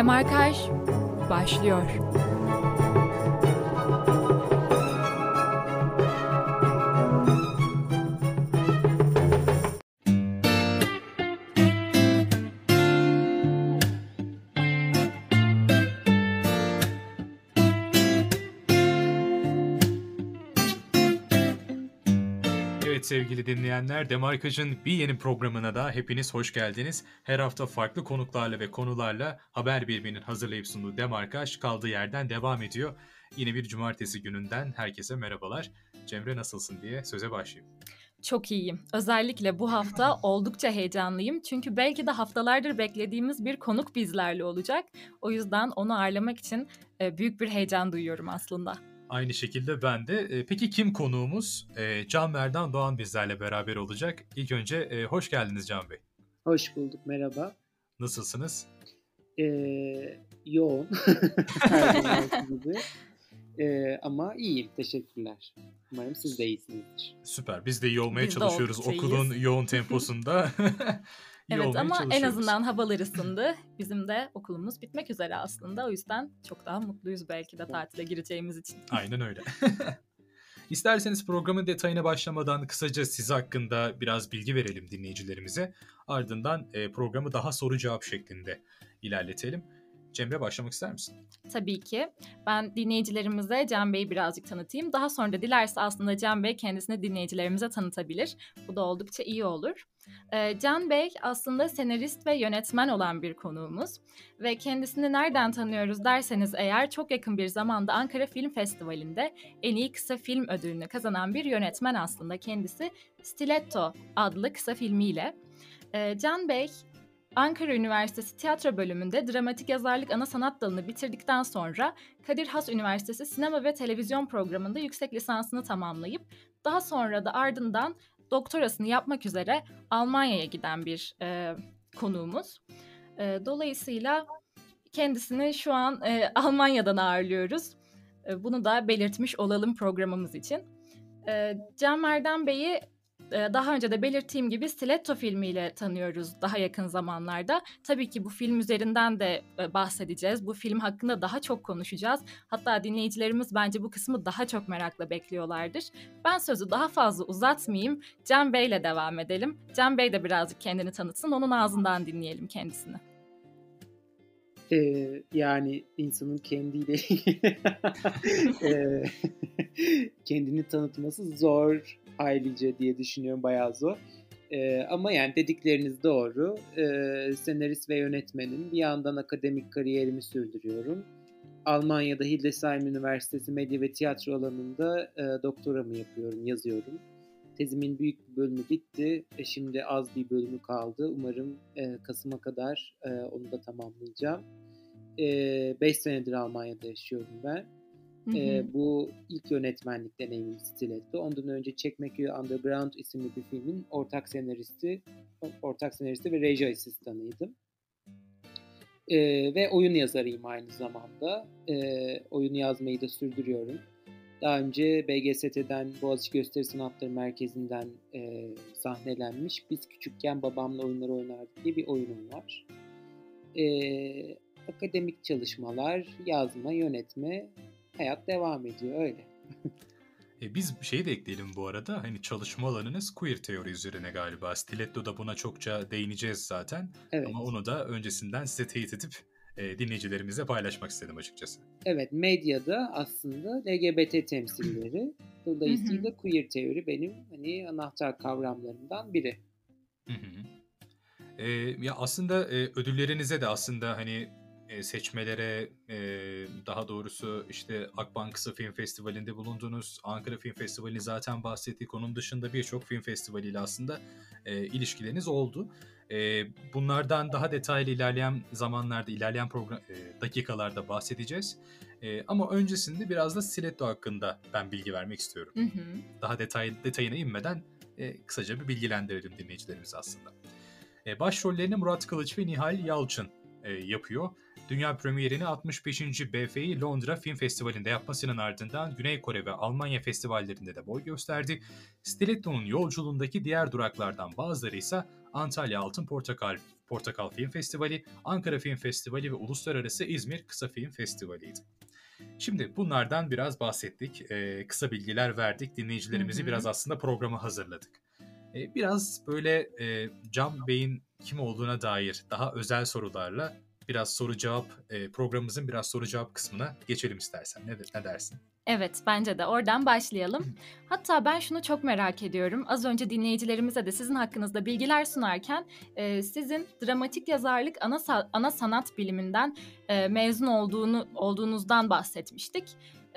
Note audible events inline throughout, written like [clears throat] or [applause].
Demarkaj başlıyor. Sevgili dinleyenler, Demarkaj'ın bir yeni programına da hepiniz hoş geldiniz. Her hafta farklı konuklarla ve konularla haber biriminin hazırlayıp sunduğu Demarkaj kaldığı yerden devam ediyor. Yine bir cumartesi gününden herkese merhabalar. Cemre nasılsın diye söze başlayayım. Çok iyiyim. Özellikle bu hafta [laughs] oldukça heyecanlıyım. Çünkü belki de haftalardır beklediğimiz bir konuk bizlerle olacak. O yüzden onu ağırlamak için e, büyük bir heyecan duyuyorum aslında. Aynı şekilde ben de. E, peki kim konuğumuz? E, Can Merdan Doğan bizlerle beraber olacak. İlk önce e, hoş geldiniz Can Bey. Hoş bulduk, merhaba. Nasılsınız? Ee, [laughs] yoğun, gibi. Ee, ama iyiyim, teşekkürler. Umarım siz de iyisinizdir. Süper. Biz de iyi olmaya Biz çalışıyoruz okulun yoğun temposunda. [laughs] Evet ama en azından havalar [clears throat] ısındı. Bizim de okulumuz bitmek üzere aslında. O yüzden çok daha mutluyuz belki de tatile gireceğimiz için. [laughs] Aynen öyle. [laughs] İsterseniz programın detayına başlamadan kısaca siz hakkında biraz bilgi verelim dinleyicilerimize. Ardından e, programı daha soru cevap şeklinde ilerletelim. Cemre başlamak ister misin? Tabii ki. Ben dinleyicilerimize Can Bey'i birazcık tanıtayım. Daha sonra da dilerse aslında Can Bey kendisini dinleyicilerimize tanıtabilir. Bu da oldukça iyi olur. Can Bey aslında senarist ve yönetmen olan bir konuğumuz. Ve kendisini nereden tanıyoruz derseniz eğer çok yakın bir zamanda Ankara Film Festivali'nde en iyi kısa film ödülünü kazanan bir yönetmen aslında kendisi. Stiletto adlı kısa filmiyle. Can Bey Ankara Üniversitesi Tiyatro Bölümünde dramatik yazarlık ana sanat dalını bitirdikten sonra Kadir Has Üniversitesi Sinema ve Televizyon Programı'nda yüksek lisansını tamamlayıp daha sonra da ardından doktorasını yapmak üzere Almanya'ya giden bir e, konuğumuz. E, dolayısıyla kendisini şu an e, Almanya'dan ağırlıyoruz. E, bunu da belirtmiş olalım programımız için. E, Can Merdan Bey'i daha önce de belirttiğim gibi Stiletto filmiyle tanıyoruz daha yakın zamanlarda. Tabii ki bu film üzerinden de e, bahsedeceğiz. Bu film hakkında daha çok konuşacağız. Hatta dinleyicilerimiz bence bu kısmı daha çok merakla bekliyorlardır. Ben sözü daha fazla uzatmayayım. Can Bey'le devam edelim. Can Bey de birazcık kendini tanıtsın. Onun ağzından dinleyelim kendisini. Ee, yani insanın kendiyle [laughs] ee, [laughs] kendini tanıtması zor ayrıca diye düşünüyorum, bayağı zor. Ee, ama yani dedikleriniz doğru. Ee, senarist ve yönetmenim. Bir yandan akademik kariyerimi sürdürüyorum. Almanya'da Hildesheim Üniversitesi Medya ve Tiyatro alanında e, doktoramı yapıyorum, yazıyorum. Tezimin büyük bir bölümü bitti. E, şimdi az bir bölümü kaldı. Umarım e, Kasım'a kadar e, onu da tamamlayacağım. 5 senedir Almanya'da yaşıyorum ben. Hı hı. E, bu ilk yönetmenlik deneyimim Stiletto. Ondan önce Çekmeköy Underground isimli bir filmin ortak senaristi, ortak senaristi ve reji asistanıydım. E, ve oyun yazarıyım aynı zamanda. E, oyun yazmayı da sürdürüyorum. Daha önce BGST'den Boğaziçi Gösteri Sanatları Merkezi'nden e, sahnelenmiş Biz Küçükken Babamla Oyunları Oynardık diye bir oyunum var. E, akademik çalışmalar, yazma, yönetme, hayat devam ediyor öyle. E, biz şeyi de ekleyelim bu arada. Hani çalışma alanınız queer teori üzerine galiba. Stiletto'da buna çokça değineceğiz zaten. Evet. Ama onu da öncesinden size teyit edip e, dinleyicilerimizle paylaşmak istedim açıkçası. Evet, medyada aslında LGBT temsilleri. [clears throat] Dolayısıyla queer teori benim hani anahtar kavramlarımdan biri. Hı hı. E, ya aslında e, ödüllerinize de aslında hani seçmelere e, daha doğrusu işte Akbank Kısa Film Festivali'nde bulundunuz. Ankara Film Festivali zaten bahsettik. Onun dışında birçok film festivaliyle aslında e, ilişkileriniz oldu. E, bunlardan daha detaylı ilerleyen zamanlarda, ilerleyen program, e, dakikalarda bahsedeceğiz. E, ama öncesinde biraz da Stiletto hakkında ben bilgi vermek istiyorum. Hı hı. Daha detay, detayına inmeden e, kısaca bir bilgilendirelim dinleyicilerimizi aslında. E, başrollerini Murat Kılıç ve Nihal Yalçın e, yapıyor. Dünya premierini 65. BFI Londra Film Festivali'nde yapmasının ardından Güney Kore ve Almanya festivallerinde de boy gösterdi. Stiletto'nun yolculuğundaki diğer duraklardan bazıları ise Antalya Altın Portakal Portakal Film Festivali, Ankara Film Festivali ve Uluslararası İzmir Kısa Film Festivali'ydi. Şimdi bunlardan biraz bahsettik, ee, kısa bilgiler verdik, dinleyicilerimizi hı hı. biraz aslında programı hazırladık. Ee, biraz böyle e, Can Bey'in kim olduğuna dair daha özel sorularla biraz soru cevap e, programımızın biraz soru cevap kısmına geçelim istersen. Ne, ne dersin? Evet bence de oradan başlayalım. Hatta ben şunu çok merak ediyorum. Az önce dinleyicilerimize de sizin hakkınızda bilgiler sunarken e, sizin dramatik yazarlık ana ana sanat biliminden e, mezun olduğunu olduğunuzdan bahsetmiştik.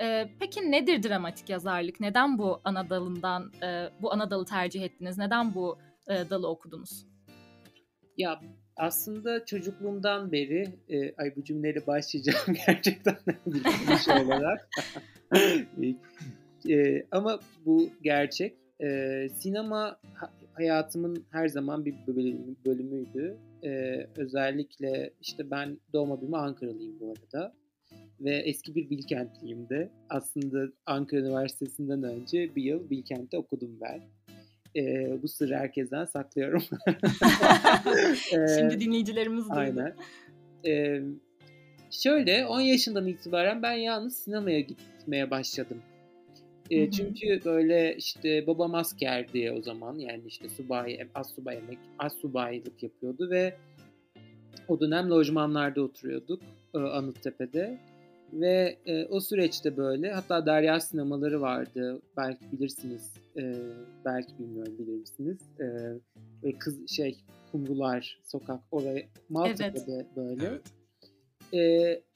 E, peki nedir dramatik yazarlık? Neden bu ana dalından e, bu ana dalı tercih ettiniz? Neden bu e, dalı okudunuz? Ya aslında çocukluğumdan beri e, ay bu cümleyle başlayacağım [laughs] gerçekten şey olarak. [laughs] e, ama bu gerçek. E, sinema hayatımın her zaman bir bölüm, bölümüydü. E, özellikle işte ben doğma büyüme Ankaralıyım bu arada. Ve eski bir Bilkentliyim de. Aslında Ankara Üniversitesi'nden önce bir yıl Bilkent'te okudum ben. E, bu sırrı herkesten saklıyorum. [laughs] Şimdi dinleyicilerimiz duydu. Aynen. E, şöyle 10 yaşından itibaren ben yalnız sinemaya gitmeye başladım. E, çünkü böyle işte babam askerdi o zaman yani işte subay, az subay emek, az subaylık yapıyordu ve o dönem lojmanlarda oturuyorduk Anıttepe'de. Ve e, o süreçte böyle hatta Derya sinemaları vardı. Belki bilirsiniz. E, belki bilmiyorum bilir misiniz? E, böyle kız şey kumrular sokak oraya Maltepe'de evet. böyle. Evet. E,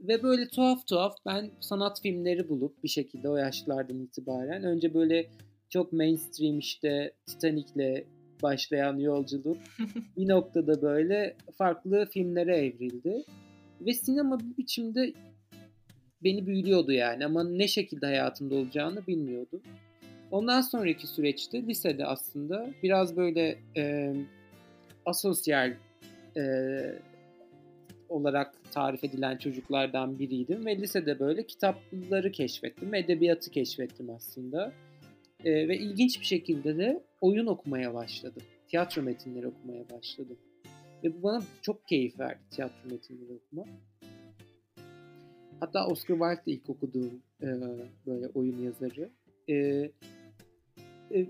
ve böyle tuhaf tuhaf ben sanat filmleri bulup bir şekilde o yaşlardan itibaren önce böyle çok mainstream işte Titanic'le başlayan yolculuk [laughs] bir noktada böyle farklı filmlere evrildi. Ve sinema bir biçimde beni büyülüyordu yani ama ne şekilde hayatımda olacağını bilmiyordum. Ondan sonraki süreçte lisede aslında biraz böyle e, asosyal e, olarak tarif edilen çocuklardan biriydim ve lisede böyle kitapları keşfettim, edebiyatı keşfettim aslında. E, ve ilginç bir şekilde de oyun okumaya başladım. Tiyatro metinleri okumaya başladım. Ve bu bana çok keyif verdi tiyatro metinleri okumak. Hatta Oscar Wilde de ilk okuduğum e, böyle oyun yazarı. E, e,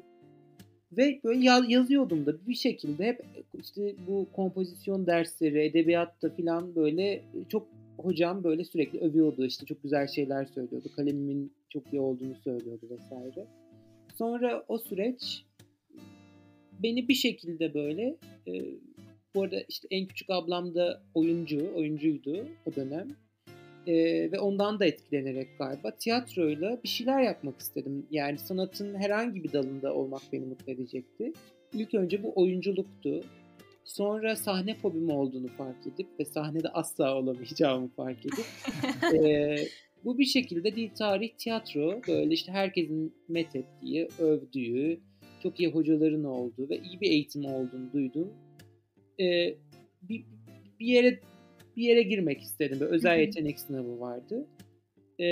ve böyle yazıyordum da bir şekilde hep işte bu kompozisyon dersleri, edebiyatta falan böyle çok hocam böyle sürekli övüyordu işte çok güzel şeyler söylüyordu. Kalemimin çok iyi olduğunu söylüyordu vesaire. Sonra o süreç beni bir şekilde böyle e, bu arada işte en küçük ablam da oyuncu, oyuncuydu o dönem. Ee, ve ondan da etkilenerek galiba tiyatroyla bir şeyler yapmak istedim. Yani sanatın herhangi bir dalında olmak beni mutlu edecekti. İlk önce bu oyunculuktu. Sonra sahne fobim olduğunu fark edip ve sahnede asla olamayacağımı fark edip [laughs] e, bu bir şekilde dil, tarih, tiyatro böyle işte herkesin methettiği, övdüğü, çok iyi hocaların olduğu ve iyi bir eğitim olduğunu duydum. E, bir, bir yere bir yere girmek istedim. Böyle özel yetenek sınavı vardı. E,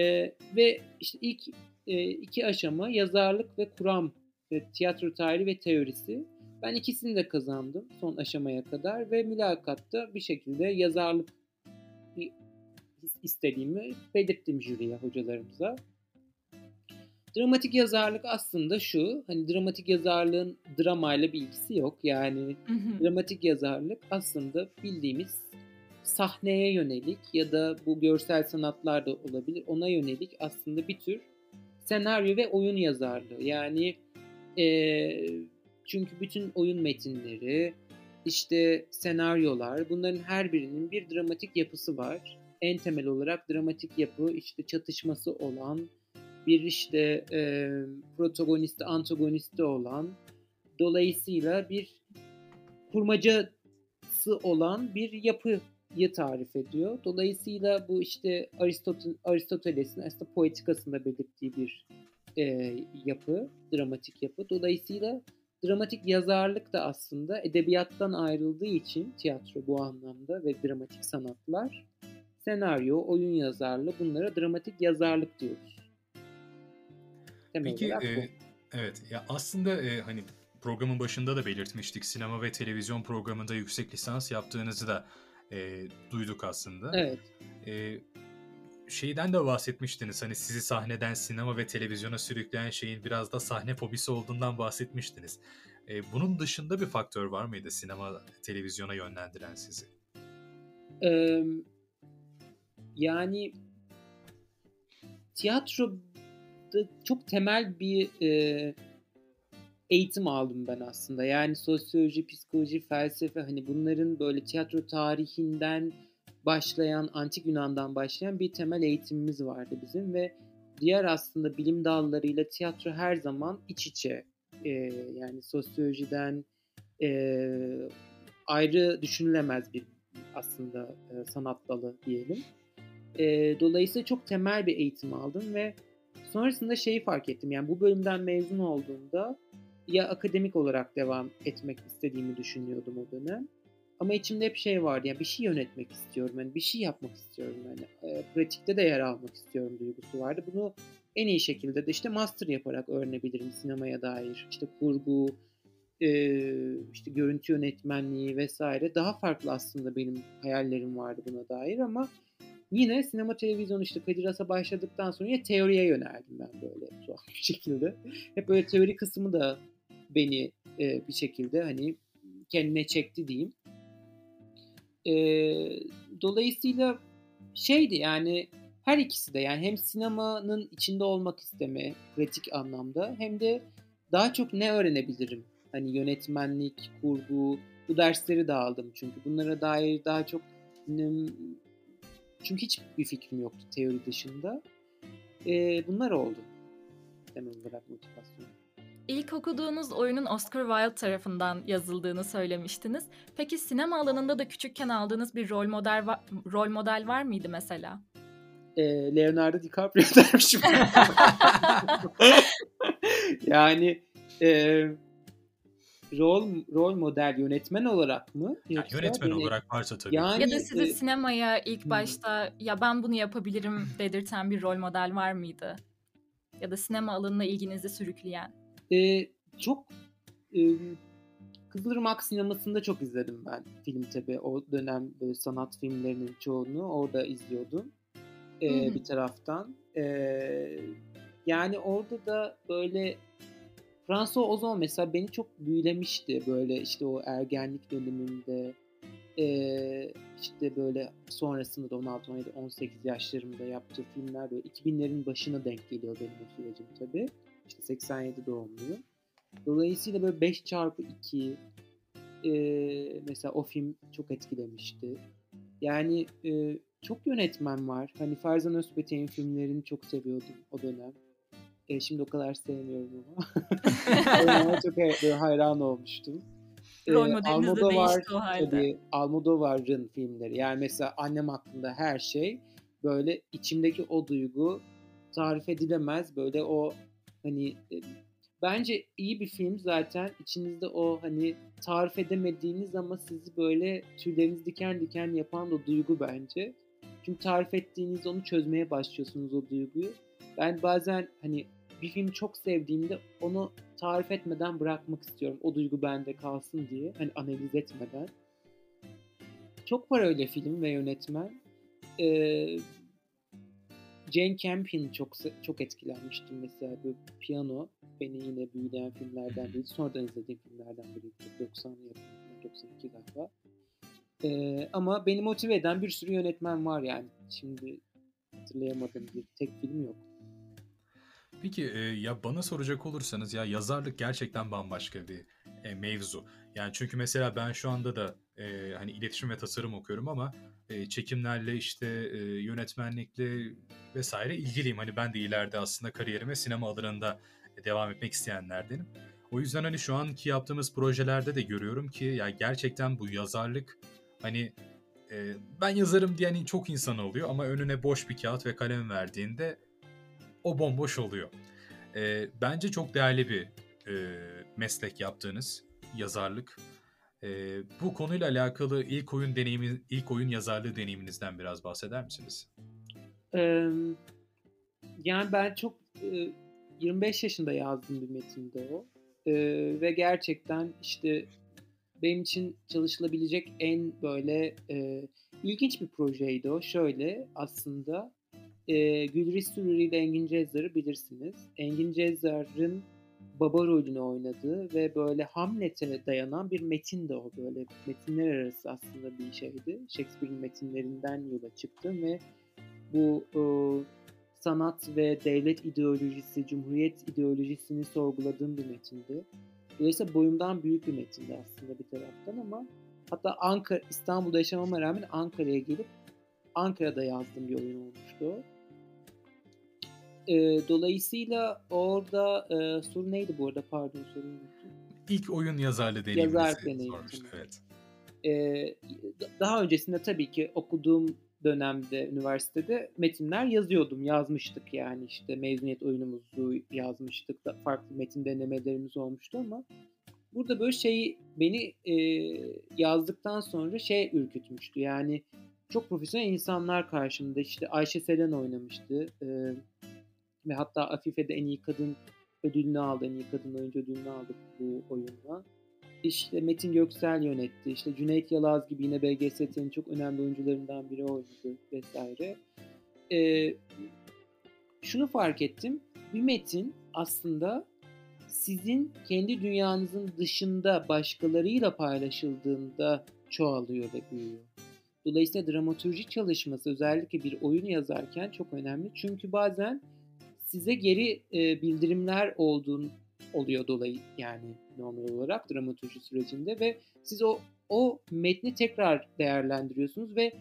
ve işte ilk e, iki aşama yazarlık ve kuram, e, tiyatro tarihi ve teorisi. Ben ikisini de kazandım son aşamaya kadar ve mülakatta bir şekilde yazarlık istediğimi belirttim jüriye, hocalarımıza. Dramatik yazarlık aslında şu, hani dramatik yazarlığın dramayla bir ilgisi yok. Yani dramatik yazarlık aslında bildiğimiz sahneye yönelik ya da bu görsel sanatlar da olabilir ona yönelik aslında bir tür senaryo ve oyun yazarlığı. Yani e, çünkü bütün oyun metinleri, işte senaryolar bunların her birinin bir dramatik yapısı var. En temel olarak dramatik yapı işte çatışması olan, bir işte e, protagonisti, antagonisti olan, dolayısıyla bir kurmacası olan bir yapı tarif ediyor. Dolayısıyla bu işte Aristotel, Aristoteles'in aslında poetikasında belirttiği bir e, yapı, dramatik yapı. Dolayısıyla dramatik yazarlık da aslında edebiyattan ayrıldığı için tiyatro bu anlamda ve dramatik sanatlar senaryo, oyun yazarlığı bunlara dramatik yazarlık diyoruz. Temel Peki, e, evet ya aslında e, hani programın başında da belirtmiştik. Sinema ve televizyon programında yüksek lisans yaptığınızı da e, duyduk aslında. Evet. E, şeyden de bahsetmiştiniz. Hani sizi sahneden sinema ve televizyona sürükleyen şeyin biraz da sahne fobisi olduğundan bahsetmiştiniz. E, bunun dışında bir faktör var mıydı sinema, televizyona yönlendiren sizi? Ee, yani tiyatroda çok temel bir e, eğitim aldım ben aslında. Yani sosyoloji, psikoloji, felsefe hani bunların böyle tiyatro tarihinden başlayan, antik Yunan'dan başlayan bir temel eğitimimiz vardı bizim ve diğer aslında bilim dallarıyla tiyatro her zaman iç içe. Ee, yani sosyolojiden e, ayrı düşünülemez bir aslında e, sanat dalı diyelim. E, dolayısıyla çok temel bir eğitim aldım ve sonrasında şeyi fark ettim. Yani bu bölümden mezun olduğumda ya akademik olarak devam etmek istediğimi düşünüyordum o dönem. Ama içimde hep şey vardı yani bir şey yönetmek istiyorum. Yani bir şey yapmak istiyorum. Yani e, pratikte de yer almak istiyorum duygusu vardı. Bunu en iyi şekilde de işte master yaparak öğrenebilirim sinemaya dair. İşte kurgu, e, işte görüntü yönetmenliği vesaire. Daha farklı aslında benim hayallerim vardı buna dair ama yine sinema televizyon işte Kadir Has'a başladıktan sonra yine teoriye yöneldim ben böyle tuhaf bir şekilde. Hep böyle teori kısmı da beni e, bir şekilde hani kendine çekti diyeyim. E, dolayısıyla şeydi yani her ikisi de yani hem sinemanın içinde olmak isteme pratik anlamda hem de daha çok ne öğrenebilirim? Hani yönetmenlik, kurgu bu dersleri de aldım çünkü bunlara dair daha çok çünkü hiç bir fikrim yoktu teori dışında. E, bunlar oldu. Temel olarak motivasyon. İlk okuduğunuz oyunun Oscar Wilde tarafından yazıldığını söylemiştiniz. Peki sinema alanında da küçükken aldığınız bir rol model var, rol model var mıydı mesela? Ee, Leonardo DiCaprio [laughs] dermişim. [laughs] yani e, rol rol model yönetmen olarak mı? Yani yönetmen beni... olarak varsa tabii. Yani, ya da size e... sinemaya ilk başta ya ben bunu yapabilirim dedirten bir rol model var mıydı? Ya da sinema alanına ilginizi sürükleyen? E, çok e, Kızılırmak sinemasında çok izledim ben film tabi. O dönem böyle sanat filmlerinin çoğunu orada izliyordum. E, bir taraftan. E, yani orada da böyle François Ozon mesela beni çok büyülemişti böyle işte o ergenlik döneminde ee, işte böyle sonrasında da 16, 17, 18 yaşlarımda yaptığı filmler böyle 2000'lerin başına denk geliyor benim o sürecim tabii. İşte 87 doğumluyum. Dolayısıyla böyle 5 çarpı 2 e, mesela o film çok etkilemişti. Yani e, çok yönetmen var. Hani Ferzan Özpetek'in filmlerini çok seviyordum o dönem. E, şimdi o kadar sevmiyorum ama. [laughs] ama çok böyle hayran olmuştum. Rol modeliniz de değişti o halde. Tabii, Almodovar'ın filmleri. Yani mesela annem hakkında her şey böyle içimdeki o duygu tarif edilemez. Böyle o hani e, bence iyi bir film zaten içinizde o hani tarif edemediğiniz ama sizi böyle tüyleriniz diken diken yapan o duygu bence. Çünkü tarif ettiğiniz onu çözmeye başlıyorsunuz o duyguyu. Ben bazen hani bir filmi çok sevdiğimde onu tarif etmeden bırakmak istiyorum. O duygu bende kalsın diye. Hani analiz etmeden. Çok var öyle film ve yönetmen. Ee, Jane Campion çok çok etkilenmiştim mesela bu piyano beni yine büyüleyen filmlerden biri. Sonradan izlediğim filmlerden biri. 90 yapımı, 92 galiba. Ee, ama beni motive eden bir sürü yönetmen var yani. Şimdi hatırlayamadığım bir tek film yok. Peki e, ya bana soracak olursanız ya yazarlık gerçekten bambaşka bir e, mevzu. Yani çünkü mesela ben şu anda da e, hani iletişim ve tasarım okuyorum ama e, çekimlerle işte e, yönetmenlikle vesaire ilgiliyim. Hani ben de ileride aslında kariyerime sinema alanında devam etmek isteyenlerdenim. O yüzden hani şu anki yaptığımız projelerde de görüyorum ki ya gerçekten bu yazarlık hani e, ben yazarım diyen çok insan oluyor ama önüne boş bir kağıt ve kalem verdiğinde o bomboş oluyor. E, bence çok değerli bir e, meslek yaptığınız yazarlık. E, bu konuyla alakalı ilk oyun deneyimi, ilk oyun yazarlığı deneyiminizden biraz bahseder misiniz? Yani ben çok e, 25 yaşında yazdım bir metinde o. e, ve gerçekten işte benim için çalışılabilecek en böyle e, ilginç bir projeydi o. Şöyle aslında e, Gülriz Süruri ile Engin Cezzar'ı bilirsiniz. Engin Cezzar'ın baba rolünü oynadığı ve böyle Hamlet'e dayanan bir metin de o böyle metinler arası aslında bir şeydi. Shakespeare'in metinlerinden yola çıktım ve bu e, sanat ve devlet ideolojisi, cumhuriyet ideolojisini sorguladığım bir metindi. Dolayısıyla boyumdan büyük bir metindi aslında bir taraftan ama hatta Ankara, İstanbul'da yaşamama rağmen Ankara'ya gelip Ankara'da yazdığım bir oyun olmuştu. E, dolayısıyla orada e, soru neydi bu arada pardon soruyu unuttum. İlk oyun yazarlı deneyiminizi Yazar deneyim. sormuştu. Evet. E, daha öncesinde tabii ki okuduğum dönemde üniversitede metinler yazıyordum. Yazmıştık yani işte mezuniyet oyunumuzu yazmıştık. Da farklı metin denemelerimiz olmuştu ama burada böyle şey beni e, yazdıktan sonra şey ürkütmüştü. Yani çok profesyonel insanlar karşımda. işte Ayşe Selen oynamıştı. E, ve hatta Afife'de en iyi kadın ödülünü aldı. En iyi kadın oyuncu ödülünü aldı bu oyunla. İşte Metin Göksel yönetti. İşte Cüneyt Yalaz gibi yine BGST'nin çok önemli oyuncularından biri oynadı vesaire. Ee, şunu fark ettim. Bir metin aslında sizin kendi dünyanızın dışında başkalarıyla paylaşıldığında çoğalıyor ve büyüyor. Dolayısıyla dramaturji çalışması özellikle bir oyun yazarken çok önemli. Çünkü bazen size geri e, bildirimler olduğun oluyor dolayı yani normal olarak dramaturji sürecinde ve siz o o metni tekrar değerlendiriyorsunuz ve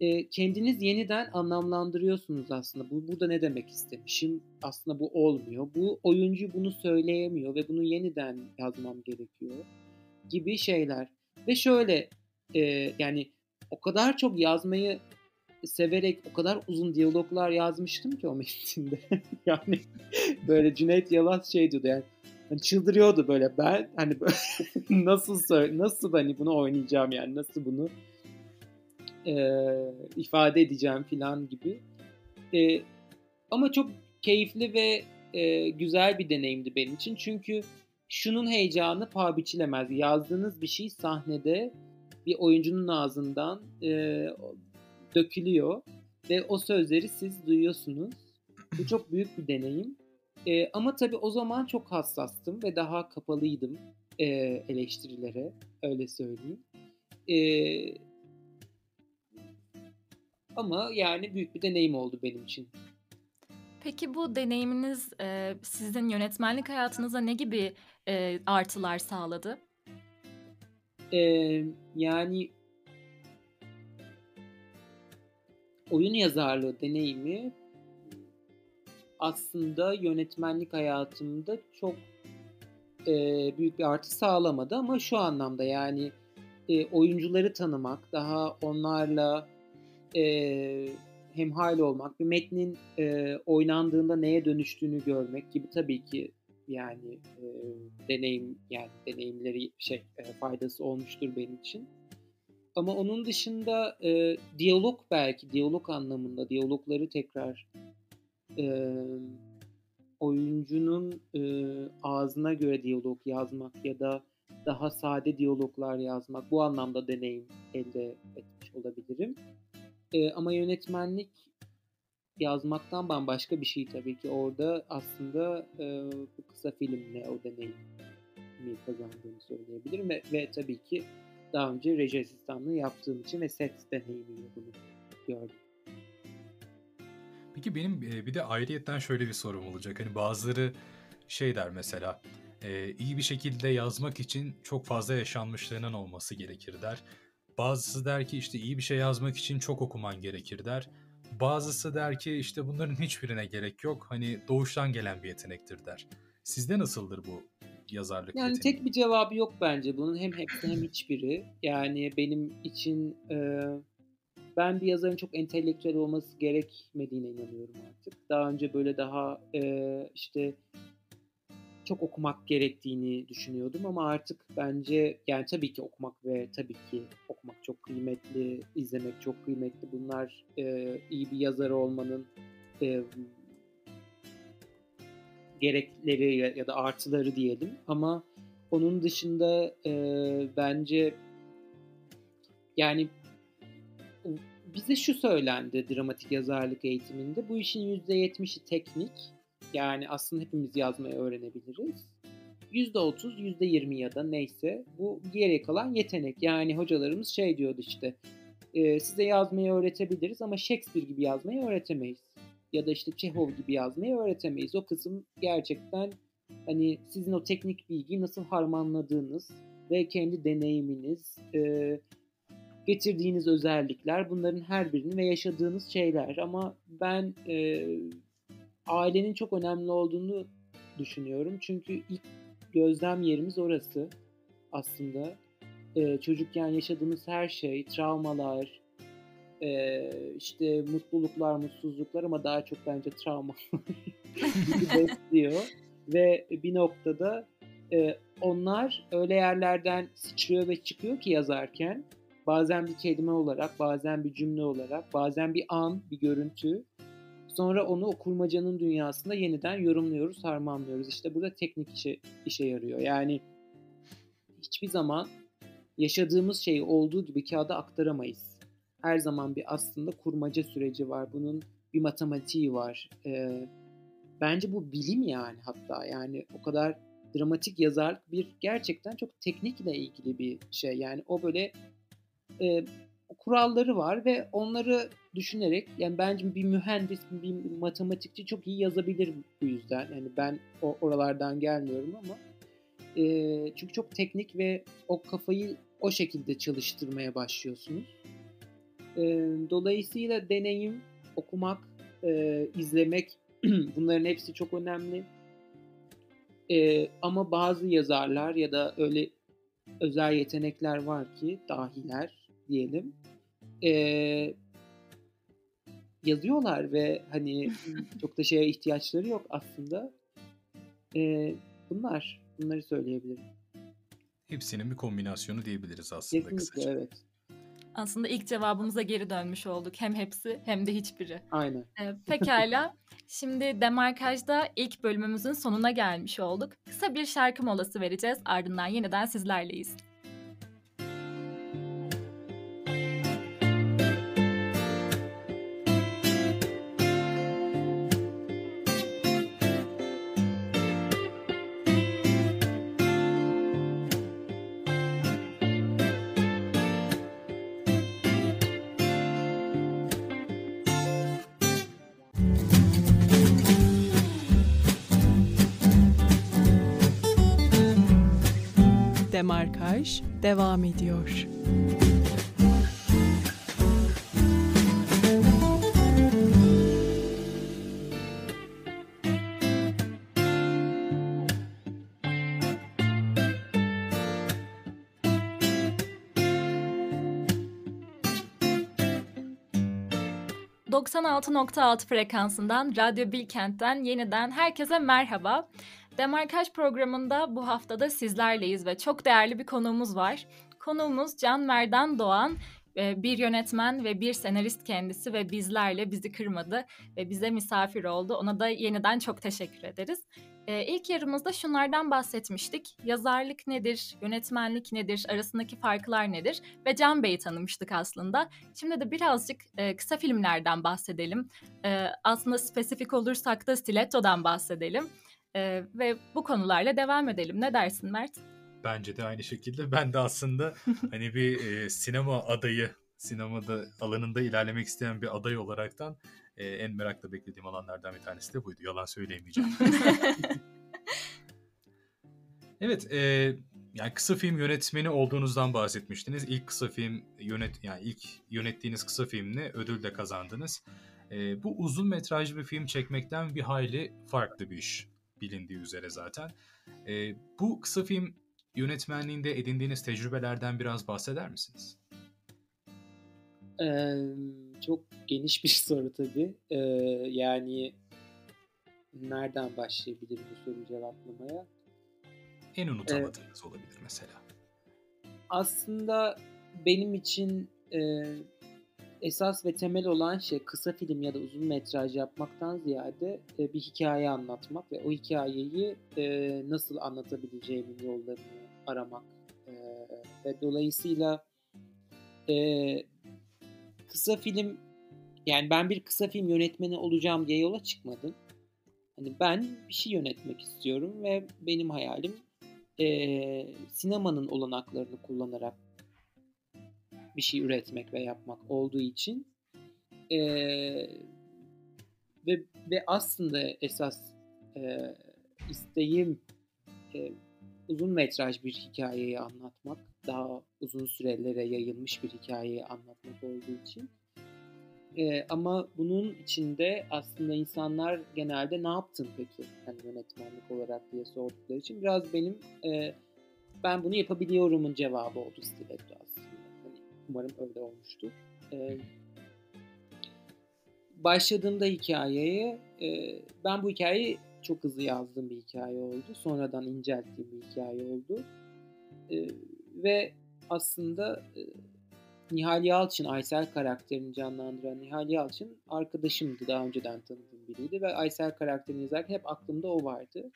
e, kendiniz yeniden anlamlandırıyorsunuz aslında. Bu burada ne demek istemişim? Aslında bu olmuyor. Bu oyuncu bunu söyleyemiyor ve bunu yeniden yazmam gerekiyor gibi şeyler. Ve şöyle e, yani o kadar çok yazmayı severek o kadar uzun diyaloglar yazmıştım ki o metinde. [laughs] yani böyle Cüneyt Yalaz şey diyordu yani hani çıldırıyordu böyle ben hani böyle [laughs] nasıl nasıl hani bunu oynayacağım yani nasıl bunu e, ifade edeceğim falan gibi. E, ama çok keyifli ve e, güzel bir deneyimdi benim için. Çünkü şunun heyecanı paha biçilemez. Yazdığınız bir şey sahnede bir oyuncunun ağzından e, dökülüyor ve o sözleri siz duyuyorsunuz. Bu çok büyük bir deneyim. E, ama tabii o zaman çok hassastım ve daha kapalıydım e, eleştirilere, öyle söyleyeyim. E, ama yani büyük bir deneyim oldu benim için. Peki bu deneyiminiz e, sizin yönetmenlik hayatınıza ne gibi e, artılar sağladı? E, yani oyun yazarlığı deneyimi aslında yönetmenlik hayatımda çok e, büyük bir artı sağlamadı ama şu anlamda yani e, oyuncuları tanımak, daha onlarla e, hemhal olmak, bir metnin e, oynandığında neye dönüştüğünü görmek gibi tabii ki yani e, deneyim yani deneyimleri şey e, faydası olmuştur benim için. Ama onun dışında e, diyalog belki, diyalog anlamında diyalogları tekrar e, oyuncunun e, ağzına göre diyalog yazmak ya da daha sade diyaloglar yazmak bu anlamda deneyim elde etmiş olabilirim. E, ama yönetmenlik yazmaktan bambaşka bir şey tabii ki. Orada aslında e, bu kısa filmle o deneyimi kazandığını söyleyebilirim ve, ve tabii ki daha önce reji asistanlığı yaptığım için ve set deneyimiyle bunu gördüm. Peki benim bir de ayrıyetten şöyle bir sorum olacak. Hani bazıları şey der mesela e, iyi bir şekilde yazmak için çok fazla yaşanmışlığının olması gerekir der. Bazısı der ki işte iyi bir şey yazmak için çok okuman gerekir der. Bazısı der ki işte bunların hiçbirine gerek yok. Hani doğuştan gelen bir yetenektir der. Sizde nasıldır bu yazarlık Yani yeteneği? tek bir cevabı yok bence bunun. Hem hepsi hem hiçbiri. Yani benim için e, ben bir yazarın çok entelektüel olması gerekmediğine inanıyorum artık. Daha önce böyle daha e, işte çok okumak gerektiğini düşünüyordum ama artık bence yani tabii ki okumak ve tabii ki okumak çok kıymetli, izlemek çok kıymetli. Bunlar e, iyi bir yazar olmanın e, gerekleri ya, da artıları diyelim ama onun dışında e, bence yani bize şu söylendi dramatik yazarlık eğitiminde. Bu işin %70'i teknik. Yani aslında hepimiz yazmayı öğrenebiliriz. %30, %20 ya da neyse bu geriye kalan yetenek. Yani hocalarımız şey diyordu işte e, size yazmayı öğretebiliriz ama Shakespeare gibi yazmayı öğretemeyiz. Ya da işte Chekhov gibi yazmayı öğretemeyiz. O kısım gerçekten hani sizin o teknik bilgiyi nasıl harmanladığınız ve kendi deneyiminiz, e, getirdiğiniz özellikler bunların her birini ve yaşadığınız şeyler. Ama ben e, ailenin çok önemli olduğunu düşünüyorum. Çünkü ilk gözlem yerimiz orası aslında. E, çocukken yaşadığımız her şey, travmalar, e, işte mutluluklar, mutsuzluklar ama daha çok bence travma [laughs] besliyor. Ve bir noktada e, onlar öyle yerlerden sıçrıyor ve çıkıyor ki yazarken bazen bir kelime olarak, bazen bir cümle olarak, bazen bir an, bir görüntü. Sonra onu o kurmacanın dünyasında yeniden yorumluyoruz, harmanlıyoruz. İşte burada teknik işe, işe yarıyor. Yani hiçbir zaman yaşadığımız şeyi olduğu gibi kağıda aktaramayız. Her zaman bir aslında kurmaca süreci var. Bunun bir matematiği var. Ee, bence bu bilim yani hatta. Yani o kadar dramatik yazarlık bir gerçekten çok teknikle ilgili bir şey. Yani o böyle e, kuralları var ve onları düşünerek yani bence bir mühendis, bir matematikçi çok iyi yazabilir bu yüzden. Yani ben o oralardan gelmiyorum ama e, çünkü çok teknik ve o kafayı o şekilde çalıştırmaya başlıyorsunuz. E, dolayısıyla deneyim, okumak, e, izlemek [clears throat] bunların hepsi çok önemli. E, ama bazı yazarlar ya da öyle özel yetenekler var ki dahiler diyelim e, yazıyorlar ve hani [laughs] çok da şeye ihtiyaçları yok aslında. E, bunlar, bunları söyleyebilirim. Hepsinin bir kombinasyonu diyebiliriz aslında Kesinlikle kısaca. evet. Aslında ilk cevabımıza geri dönmüş olduk. Hem hepsi hem de hiçbiri. Aynen. Ee, pekala. Şimdi Demarkaj'da ilk bölümümüzün sonuna gelmiş olduk. Kısa bir şarkı molası vereceğiz. Ardından yeniden sizlerleyiz. 'Demarkaj' devam ediyor. ...96.6 frekansından Radyo Bilkent'ten yeniden herkese merhaba. Demarkaj programında bu haftada sizlerleyiz ve çok değerli bir konuğumuz var. Konuğumuz Can Merdan Doğan, e, bir yönetmen ve bir senarist kendisi ve bizlerle bizi kırmadı ve bize misafir oldu. Ona da yeniden çok teşekkür ederiz. Ee, ilk yarımızda şunlardan bahsetmiştik. Yazarlık nedir, yönetmenlik nedir, arasındaki farklar nedir ve Can Bey'i tanımıştık aslında. Şimdi de birazcık e, kısa filmlerden bahsedelim. E, aslında spesifik olursak da Stiletto'dan bahsedelim. E, ve bu konularla devam edelim. Ne dersin Mert? Bence de aynı şekilde. Ben de aslında [laughs] hani bir e, sinema adayı, sinemada alanında ilerlemek isteyen bir aday olaraktan e, en merakla beklediğim alanlardan bir tanesi de buydu. Yalan söyleyemeyeceğim. [laughs] evet, e, yani kısa film yönetmeni olduğunuzdan bahsetmiştiniz. İlk kısa film yönet yani ilk yönettiğiniz kısa filmle ödül de kazandınız. E, bu uzun metrajlı bir film çekmekten bir hayli farklı bir iş bilindiği üzere zaten. E, bu kısa film yönetmenliğinde edindiğiniz tecrübelerden biraz bahseder misiniz? Ee, çok geniş bir [laughs] soru tabii. Ee, yani nereden başlayabilirim bu soruyu cevaplamaya? En unutamadığınız ee, olabilir mesela. Aslında benim için e, esas ve temel olan şey kısa film ya da uzun metraj yapmaktan ziyade e, bir hikaye anlatmak ve o hikayeyi e, nasıl anlatabileceğimin yollarını aramak e, ve dolayısıyla e, kısa film yani ben bir kısa film yönetmeni olacağım diye yola çıkmadım. Hani ben bir şey yönetmek istiyorum ve benim hayalim e, sinemanın olanaklarını kullanarak bir şey üretmek ve yapmak olduğu için e, ve ve aslında esas e, isteğim e, uzun metraj bir hikayeyi anlatmak, daha uzun sürelere yayılmış bir hikayeyi anlatmak olduğu için. E, ama bunun içinde aslında insanlar genelde ne yaptın peki yani yönetmenlik olarak diye sordukları için biraz benim e, ben bunu yapabiliyorumun cevabı oldu Stiletto aslında. Umarım öyle olmuştur. E, başladığımda hikayeye e, ben bu hikayeyi çok hızlı yazdığım bir hikaye oldu. Sonradan incelttiğim bir hikaye oldu. E, ve aslında e, Nihal Yalçın, Aysel karakterini canlandıran Nihal Yalçın arkadaşımdı. Daha önceden tanıdığım biriydi ve Aysel karakterini yazarken hep aklımda o vardı.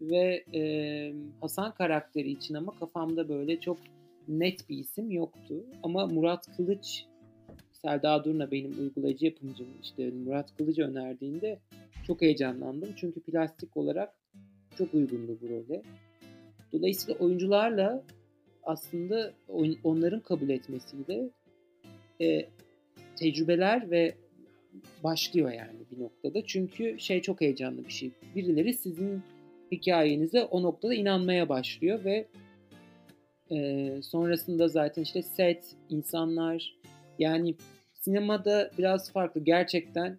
Ve e, Hasan karakteri için ama kafamda böyle çok net bir isim yoktu. Ama Murat Kılıç, Selda Durna benim uygulayıcı yapımcım işte Murat Kılıç önerdiğinde çok heyecanlandım. Çünkü plastik olarak çok uygundu bu role. Dolayısıyla oyuncularla aslında onların kabul etmesiyle e, tecrübeler ve başlıyor yani bir noktada. Çünkü şey çok heyecanlı bir şey. Birileri sizin hikayenize o noktada inanmaya başlıyor ve e, sonrasında zaten işte set, insanlar yani sinemada biraz farklı. Gerçekten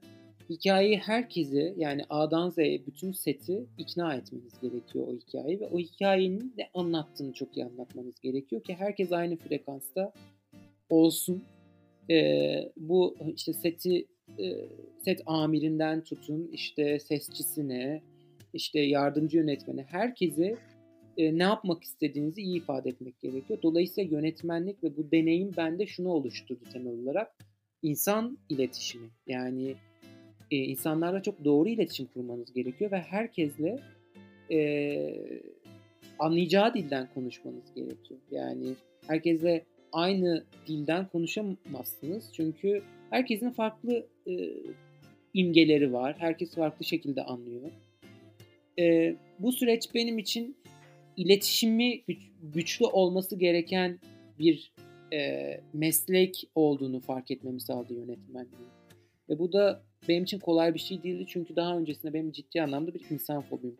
hikayeyi herkesi yani A'dan Z'ye bütün seti ikna etmeniz gerekiyor o hikayeyi ve o hikayenin ne anlattığını çok iyi anlatmanız gerekiyor ki herkes aynı frekansta olsun. Ee, bu işte seti set amirinden tutun işte sesçisine işte yardımcı yönetmene herkese e, ne yapmak istediğinizi iyi ifade etmek gerekiyor. Dolayısıyla yönetmenlik ve bu deneyim bende şunu oluşturdu temel olarak. insan iletişimi. Yani e, insanlarla çok doğru iletişim kurmanız gerekiyor ve herkesle e, anlayacağı dilden konuşmanız gerekiyor. Yani herkesle aynı dilden konuşamazsınız çünkü herkesin farklı e, imgeleri var. Herkes farklı şekilde anlıyor. E, bu süreç benim için iletişimi güç, güçlü olması gereken bir e, meslek olduğunu fark etmemi sağladı yönetmenliği. Ve bu da benim için kolay bir şey değildi çünkü daha öncesinde benim ciddi anlamda bir insan fobim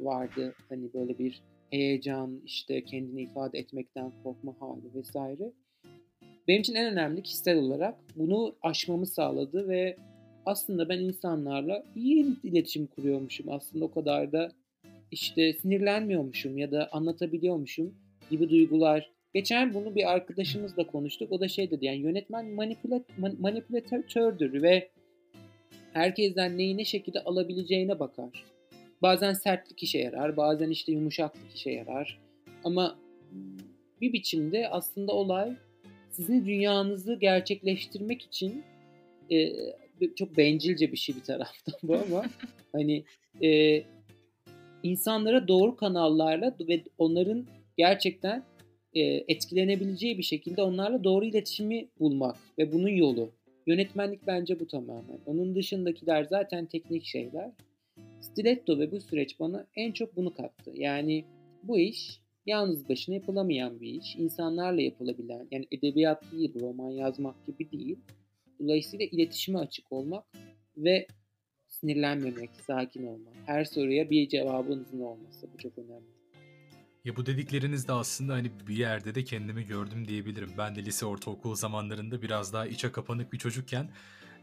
vardı. Hani böyle bir heyecan, işte kendini ifade etmekten korkma hali vesaire. Benim için en önemli kişisel olarak bunu aşmamı sağladı ve aslında ben insanlarla iyi iletişim kuruyormuşum. Aslında o kadar da işte sinirlenmiyormuşum ya da anlatabiliyormuşum gibi duygular. Geçen bunu bir arkadaşımızla konuştuk. O da şey dedi yani yönetmen manipulat, manipülatördür ve herkesten neyi ne şekilde alabileceğine bakar. Bazen sertlik işe yarar, bazen işte yumuşaklık işe yarar. Ama bir biçimde aslında olay sizin dünyanızı gerçekleştirmek için e, çok bencilce bir şey bir taraftan bu ama [laughs] hani e, insanlara doğru kanallarla ve onların gerçekten e, etkilenebileceği bir şekilde onlarla doğru iletişimi bulmak ve bunun yolu. Yönetmenlik bence bu tamamen. Onun dışındakiler zaten teknik şeyler. Stiletto ve bu süreç bana en çok bunu kattı. Yani bu iş yalnız başına yapılamayan bir iş. İnsanlarla yapılabilen, yani edebiyat değil, roman yazmak gibi değil. Dolayısıyla iletişime açık olmak ve sinirlenmemek, sakin olmak. Her soruya bir cevabınızın olması bu çok önemli. Ya bu dedikleriniz de aslında hani bir yerde de kendimi gördüm diyebilirim. Ben de lise ortaokul zamanlarında biraz daha içe kapanık bir çocukken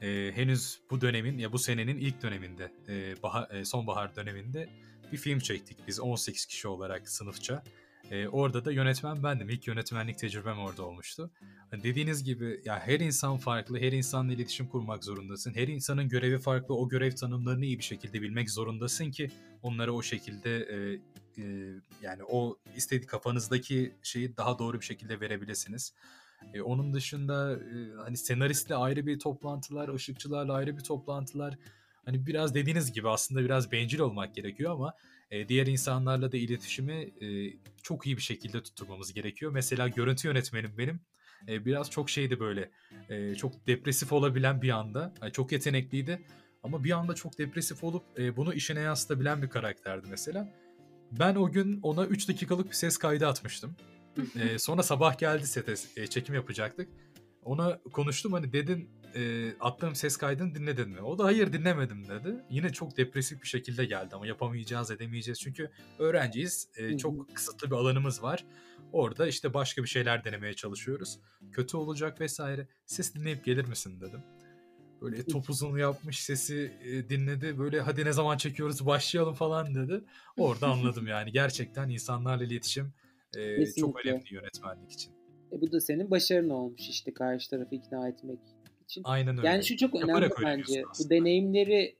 e, henüz bu dönemin ya bu senenin ilk döneminde e, bahar, e, sonbahar döneminde bir film çektik biz 18 kişi olarak sınıfça. E, orada da yönetmen bendim. İlk yönetmenlik tecrübem orada olmuştu. Hani dediğiniz gibi ya her insan farklı, her insanla iletişim kurmak zorundasın. Her insanın görevi farklı, o görev tanımlarını iyi bir şekilde bilmek zorundasın ki onlara o şekilde e, e, yani o istediği kafanızdaki şeyi daha doğru bir şekilde verebilirsiniz. E, onun dışında e, hani senaristle ayrı bir toplantılar, ışıkçılarla ayrı bir toplantılar. Hani biraz dediğiniz gibi aslında biraz bencil olmak gerekiyor ama e, diğer insanlarla da iletişimi e, çok iyi bir şekilde tutturmamız gerekiyor. Mesela görüntü yönetmenim benim e, biraz çok şeydi böyle e, çok depresif olabilen bir anda. Yani çok yetenekliydi ama bir anda çok depresif olup e, bunu işine yansıtabilen bir karakterdi mesela. Ben o gün ona 3 dakikalık bir ses kaydı atmıştım. e, sonra sabah geldi sete e, çekim yapacaktık. Ona konuştum hani dedin e, attığım ses kaydını dinledin mi? O da hayır dinlemedim dedi. Yine çok depresif bir şekilde geldi ama yapamayacağız edemeyeceğiz. Çünkü öğrenciyiz. E, çok kısıtlı bir alanımız var. Orada işte başka bir şeyler denemeye çalışıyoruz. Kötü olacak vesaire. Ses dinleyip gelir misin dedim. Böyle topuzunu yapmış sesi e, dinledi. Böyle hadi ne zaman çekiyoruz başlayalım falan dedi. Orada anladım yani. [laughs] Gerçekten insanlarla iletişim e, çok önemli yönetmenlik için. E bu da senin başarın olmuş işte karşı tarafı ikna etmek için. Aynen öyle. Yani şu çok önemli Yaparak bence. Bu deneyimleri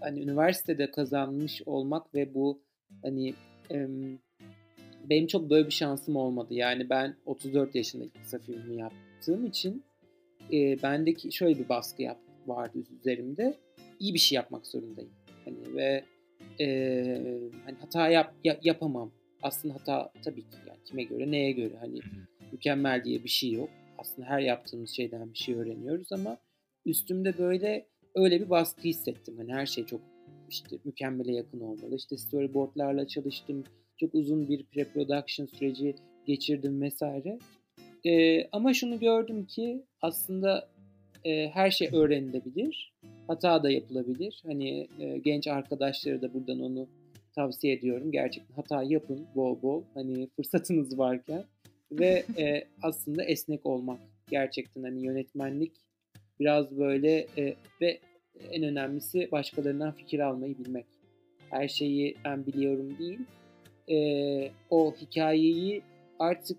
hani üniversitede kazanmış olmak ve bu hani em, benim çok böyle bir şansım olmadı. Yani ben 34 yaşında kısa filmi yaptığım için e, bendeki şöyle bir baskı yap, vardı üzerimde. İyi bir şey yapmak zorundayım. Hani ve e, hani hata yap, ya, yapamam. Aslında hata tabii ki yani kime göre neye göre hani mükemmel diye bir şey yok. Aslında her yaptığımız şeyden bir şey öğreniyoruz ama üstümde böyle öyle bir baskı hissettim. Hani her şey çok işte mükemmele yakın olmalı. İşte storyboardlarla çalıştım çok uzun bir pre-production süreci geçirdim vesaire. E, ama şunu gördüm ki aslında e, her şey öğrenilebilir. Hata da yapılabilir. Hani e, genç arkadaşları da buradan onu tavsiye ediyorum. Gerçekten hata yapın bol bol. Hani fırsatınız varken. Ve e, aslında esnek olmak. Gerçekten hani yönetmenlik biraz böyle e, ve en önemlisi başkalarından fikir almayı bilmek. Her şeyi ben biliyorum değil e, o hikayeyi artık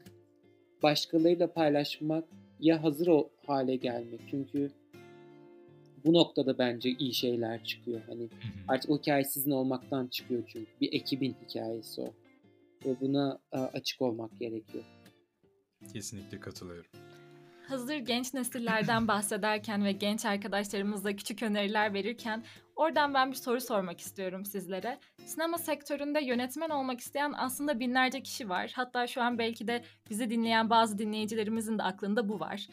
başkalarıyla paylaşmak ya hazır o hale gelmek. Çünkü bu noktada bence iyi şeyler çıkıyor. Hani artık o hikaye sizin olmaktan çıkıyor çünkü. Bir ekibin hikayesi o. Ve buna açık olmak gerekiyor. Kesinlikle katılıyorum. Hazır genç nesillerden [laughs] bahsederken ve genç arkadaşlarımızla küçük öneriler verirken oradan ben bir soru sormak istiyorum sizlere. Sinema sektöründe yönetmen olmak isteyen aslında binlerce kişi var. Hatta şu an belki de bizi dinleyen bazı dinleyicilerimizin de aklında bu var.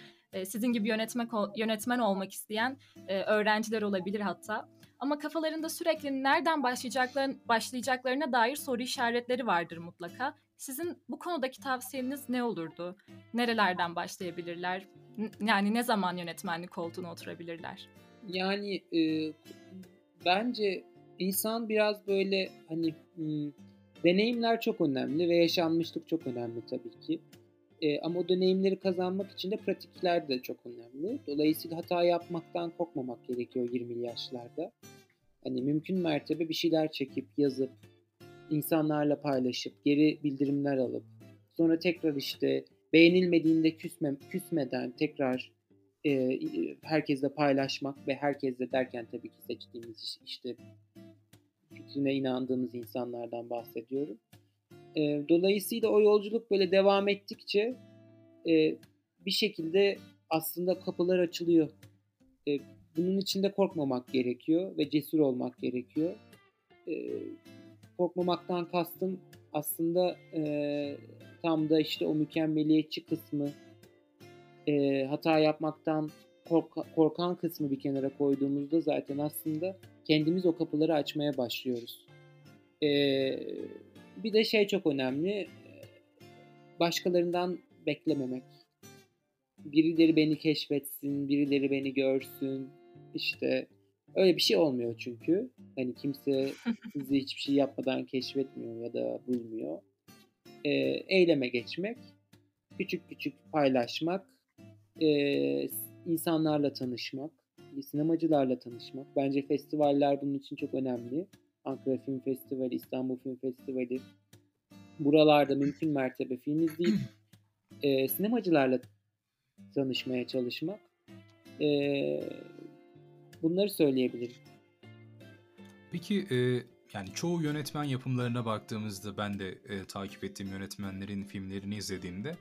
Sizin gibi yönetmek yönetmen olmak isteyen öğrenciler olabilir hatta. Ama kafalarında sürekli nereden başlayacaklarına, başlayacaklarına dair soru işaretleri vardır mutlaka. Sizin bu konudaki tavsiyeniz ne olurdu? Nerelerden başlayabilirler? Yani ne zaman yönetmenlik koltuğuna oturabilirler? Yani e, bence insan biraz böyle hani hmm, deneyimler çok önemli ve yaşanmışlık çok önemli tabii ki. E, ama o deneyimleri kazanmak için de pratikler de çok önemli. Dolayısıyla hata yapmaktan korkmamak gerekiyor 20'li yaşlarda. Hani mümkün mertebe bir şeyler çekip, yazıp, insanlarla paylaşıp, geri bildirimler alıp, sonra tekrar işte beğenilmediğinde küsme, küsmeden tekrar e, herkesle paylaşmak ve herkesle derken tabii ki seçtiğimiz işte fikrine inandığımız insanlardan bahsediyorum. E, dolayısıyla o yolculuk böyle devam ettikçe e, bir şekilde aslında kapılar açılıyor. E, bunun için de korkmamak gerekiyor ve cesur olmak gerekiyor. E, korkmamaktan kastım aslında e, tam da işte o mükemmeliyetçi kısmı e, hata yapmaktan kork- korkan kısmı bir kenara koyduğumuzda zaten aslında kendimiz o kapıları açmaya başlıyoruz. E, bir de şey çok önemli başkalarından beklememek. Birileri beni keşfetsin, birileri beni görsün. İşte öyle bir şey olmuyor çünkü. Hani kimse [laughs] sizi hiçbir şey yapmadan keşfetmiyor ya da bulmuyor. E, eyleme geçmek, küçük küçük paylaşmak, e, insanlarla tanışmak, sinemacılarla tanışmak. Bence festivaller bunun için çok önemli. Ankara Film Festivali, İstanbul Film Festivali. Buralarda mümkün mertebe film izleyip [clears throat] e, sinemacılarla tanışmaya çalışmak. E, bunları söyleyebilirim. Peki e, yani çoğu yönetmen yapımlarına baktığımızda ben de e, takip ettiğim yönetmenlerin filmlerini izlediğimde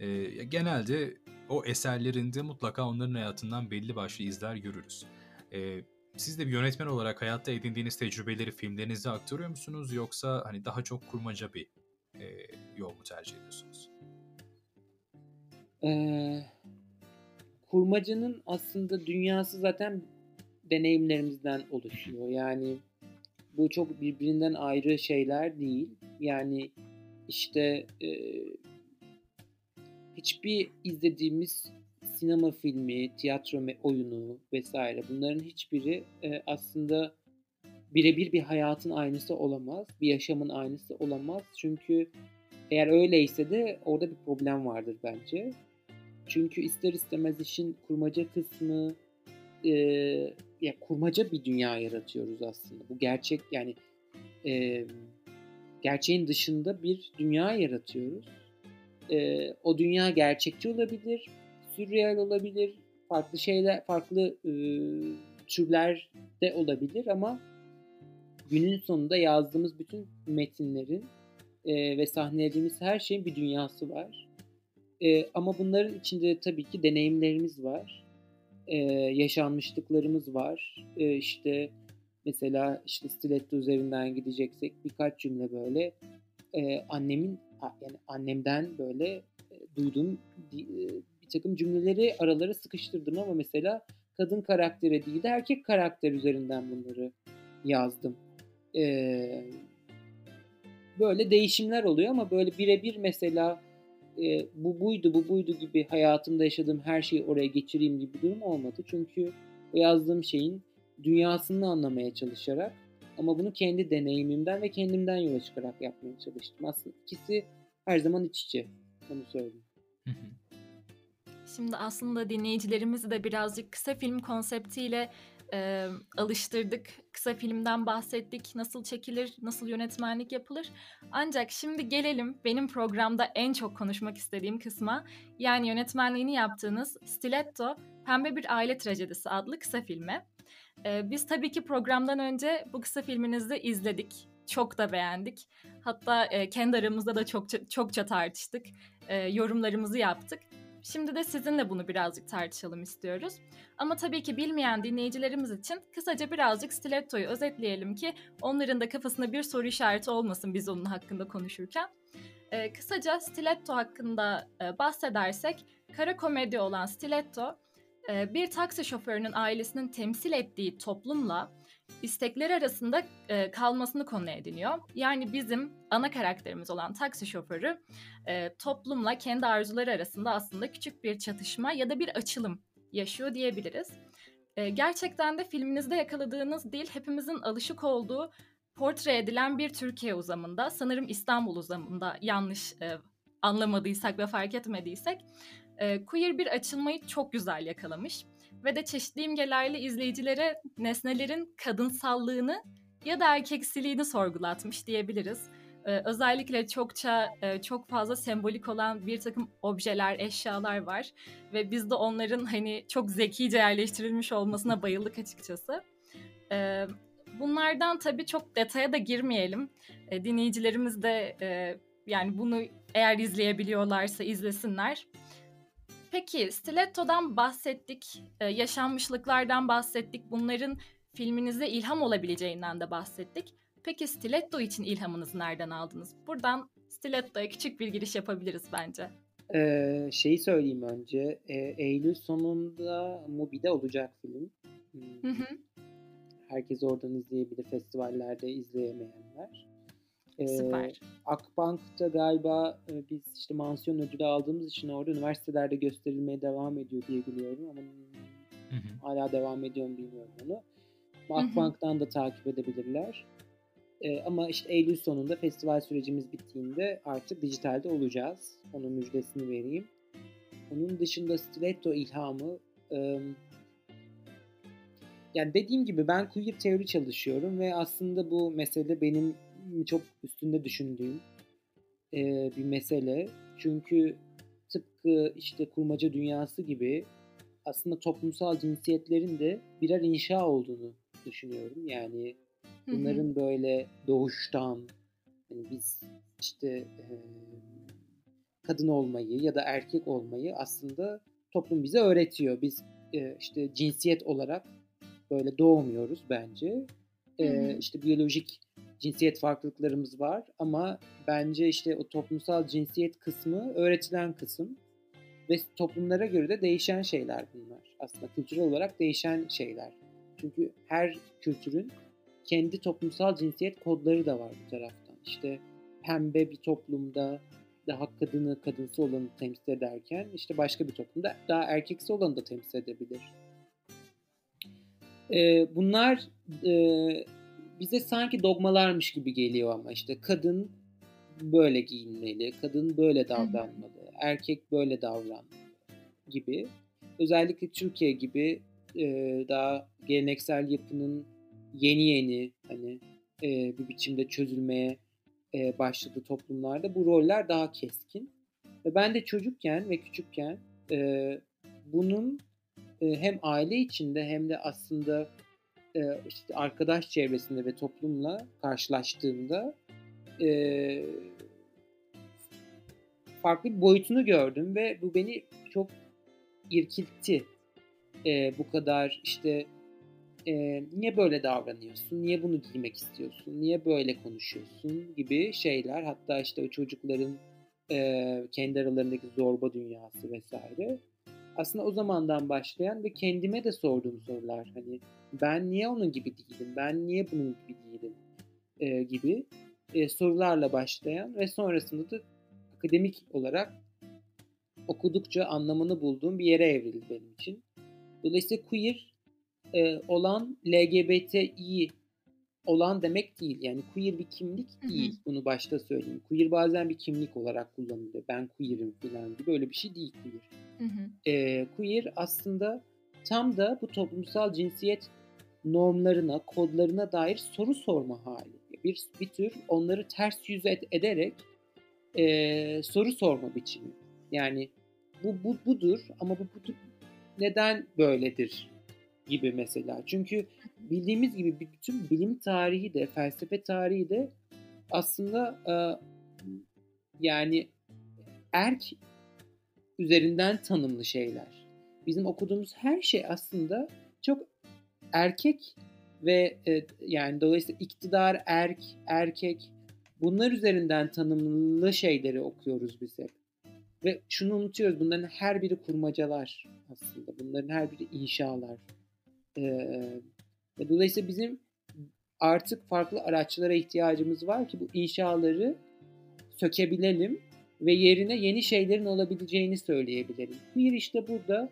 e, genelde o eserlerinde mutlaka onların hayatından belli başlı izler görürüz. E, siz de bir yönetmen olarak hayatta edindiğiniz tecrübeleri filmlerinize aktarıyor musunuz yoksa hani daha çok kurmaca bir e, yol mu tercih ediyorsunuz? Ee, kurmacanın aslında dünyası zaten deneyimlerimizden oluşuyor. Yani bu çok birbirinden ayrı şeyler değil. Yani işte e, hiçbir izlediğimiz sinema filmi, tiyatro oyunu vesaire bunların hiçbiri e, aslında birebir bir hayatın aynısı olamaz. Bir yaşamın aynısı olamaz. Çünkü eğer öyleyse de orada bir problem vardır bence. Çünkü ister istemez işin kurmaca kısmı e, ya kurmaca bir dünya yaratıyoruz aslında. Bu gerçek yani e, gerçeğin dışında bir dünya yaratıyoruz. E, o dünya gerçekçi olabilir, sürreal olabilir, farklı şeyler, farklı e, türler de olabilir ama günün sonunda yazdığımız bütün metinlerin e, ve sahnelediğimiz her şeyin bir dünyası var. E, ama bunların içinde tabii ki deneyimlerimiz var. E, yaşanmışlıklarımız var. E, işte mesela işte stiletto üzerinden gideceksek birkaç cümle böyle e, annemin yani annemden böyle e, duyduğum e, bir takım cümleleri aralara sıkıştırdım ama mesela kadın karaktere değil de erkek karakter üzerinden bunları yazdım. E, böyle değişimler oluyor ama böyle birebir mesela e, bu buydu bu buydu gibi hayatımda yaşadığım her şeyi oraya geçireyim gibi bir durum olmadı. Çünkü o yazdığım şeyin dünyasını anlamaya çalışarak ama bunu kendi deneyimimden ve kendimden yola çıkarak yapmaya çalıştım. Aslında ikisi her zaman iç içe. Onu söyleyeyim. Şimdi aslında dinleyicilerimizi de birazcık kısa film konseptiyle e, alıştırdık. Kısa filmden bahsettik. Nasıl çekilir, nasıl yönetmenlik yapılır. Ancak şimdi gelelim benim programda en çok konuşmak istediğim kısma. Yani yönetmenliğini yaptığınız Stiletto, Pembe Bir Aile Trajedisi adlı kısa filme. E, biz tabii ki programdan önce bu kısa filminizi izledik. Çok da beğendik. Hatta e, kendi aramızda da çokça, çokça tartıştık. E, yorumlarımızı yaptık. Şimdi de sizinle bunu birazcık tartışalım istiyoruz. Ama tabii ki bilmeyen dinleyicilerimiz için kısaca birazcık Stiletto'yu özetleyelim ki onların da kafasında bir soru işareti olmasın biz onun hakkında konuşurken. Ee, kısaca Stiletto hakkında e, bahsedersek, kara komedi olan Stiletto, e, bir taksi şoförünün ailesinin temsil ettiği toplumla istekleri arasında e, kalmasını konu ediniyor. Yani bizim ana karakterimiz olan taksi şoförü e, toplumla kendi arzuları arasında aslında küçük bir çatışma ya da bir açılım yaşıyor diyebiliriz. E, gerçekten de filminizde yakaladığınız dil hepimizin alışık olduğu portre edilen bir Türkiye uzamında, sanırım İstanbul uzamında yanlış e, anlamadıysak ve fark etmediysek, e, queer bir açılmayı çok güzel yakalamış ve de çeşitli imgelerle izleyicilere nesnelerin kadınsallığını ya da erkeksiliğini sorgulatmış diyebiliriz. Ee, özellikle çokça e, çok fazla sembolik olan bir takım objeler, eşyalar var ve biz de onların hani çok zekice yerleştirilmiş olmasına bayıldık açıkçası. Ee, bunlardan tabii çok detaya da girmeyelim. E, dinleyicilerimiz de e, yani bunu eğer izleyebiliyorlarsa izlesinler. Peki Stiletto'dan bahsettik, e, yaşanmışlıklardan bahsettik, bunların filminize ilham olabileceğinden de bahsettik. Peki Stiletto için ilhamınızı nereden aldınız? Buradan Stiletto'ya küçük bir giriş yapabiliriz bence. Ee, şeyi söyleyeyim önce. Ee, Eylül sonunda Mubi'de olacak film. Hmm. Hı hı. Herkes oradan izleyebilir. Festivallerde izleyemeyenler. Süper. Akbank'ta galiba e, biz işte mansiyon ödülü aldığımız için orada üniversitelerde gösterilmeye devam ediyor diye biliyorum ama hı hı. hala devam ediyor mu bilmiyorum onu. Akbank'tan da takip edebilirler. Ee, ama işte Eylül sonunda festival sürecimiz bittiğinde artık dijitalde olacağız. Onun müjdesini vereyim. Onun dışında Stiletto ilhamı e, yani dediğim gibi ben queer teori çalışıyorum ve aslında bu mesele benim çok üstünde düşündüğüm e, bir mesele. Çünkü tıpkı işte kurmaca dünyası gibi aslında toplumsal cinsiyetlerin de birer inşa olduğunu düşünüyorum. Yani bunların hı hı. böyle doğuştan yani biz işte e, kadın olmayı ya da erkek olmayı aslında toplum bize öğretiyor. Biz e, işte cinsiyet olarak böyle doğmuyoruz bence. E, işte biyolojik cinsiyet farklılıklarımız var ama bence işte o toplumsal cinsiyet kısmı öğretilen kısım ve toplumlara göre de değişen şeyler bunlar. Aslında kültürel olarak değişen şeyler. Çünkü her kültürün kendi toplumsal cinsiyet kodları da var bu taraftan. İşte pembe bir toplumda daha kadını kadınsı olanı temsil ederken işte başka bir toplumda daha erkeksi olanı da temsil edebilir. Ee, bunlar e, bize sanki dogmalarmış gibi geliyor ama işte kadın böyle giyinmeli, kadın böyle davranmalı, erkek böyle davranmalı gibi. Özellikle Türkiye gibi e, daha geleneksel yapının yeni yeni hani e, bir biçimde çözülmeye e, başladığı toplumlarda bu roller daha keskin. Ve ben de çocukken ve küçükken e, bunun e, hem aile içinde hem de aslında e, işte arkadaş çevresinde ve toplumla karşılaştığımda e, farklı bir boyutunu gördüm ve bu beni çok irkiltti. E, bu kadar işte e, niye böyle davranıyorsun, niye bunu giymek istiyorsun, niye böyle konuşuyorsun gibi şeyler. Hatta işte o çocukların e, kendi aralarındaki zorba dünyası vesaire. Aslında o zamandan başlayan ve kendime de sorduğum sorular. Hani ben niye onun gibi değilim, ben niye bunun gibi değilim e, gibi e, sorularla başlayan ve sonrasında da akademik olarak okudukça anlamını bulduğum bir yere evrildi benim için. Dolayısıyla queer e, olan LGBTİ olan demek değil. Yani queer bir kimlik değil. Hı hı. Bunu başta söyleyeyim. Queer bazen bir kimlik olarak kullanılıyor. Ben queer'im falan gibi. Öyle bir şey değil queer. Hı hı. E, queer aslında tam da bu toplumsal cinsiyet normlarına, kodlarına dair soru sorma hali. Bir, bir tür onları ters yüz ed- ederek e, soru sorma biçimi. Yani bu, bu budur ama bu budur, neden böyledir gibi mesela. Çünkü bildiğimiz gibi bütün bilim tarihi de, felsefe tarihi de aslında e, yani erk üzerinden tanımlı şeyler. Bizim okuduğumuz her şey aslında çok erkek ve e, yani dolayısıyla iktidar erk, erkek bunlar üzerinden tanımlı şeyleri okuyoruz biz hep. Ve şunu unutuyoruz bunların her biri kurmacalar aslında. Bunların her biri inşalar. Ee, dolayısıyla bizim artık farklı araçlara ihtiyacımız var ki bu inşaları sökebilelim ve yerine yeni şeylerin olabileceğini söyleyebilelim. Bir işte burada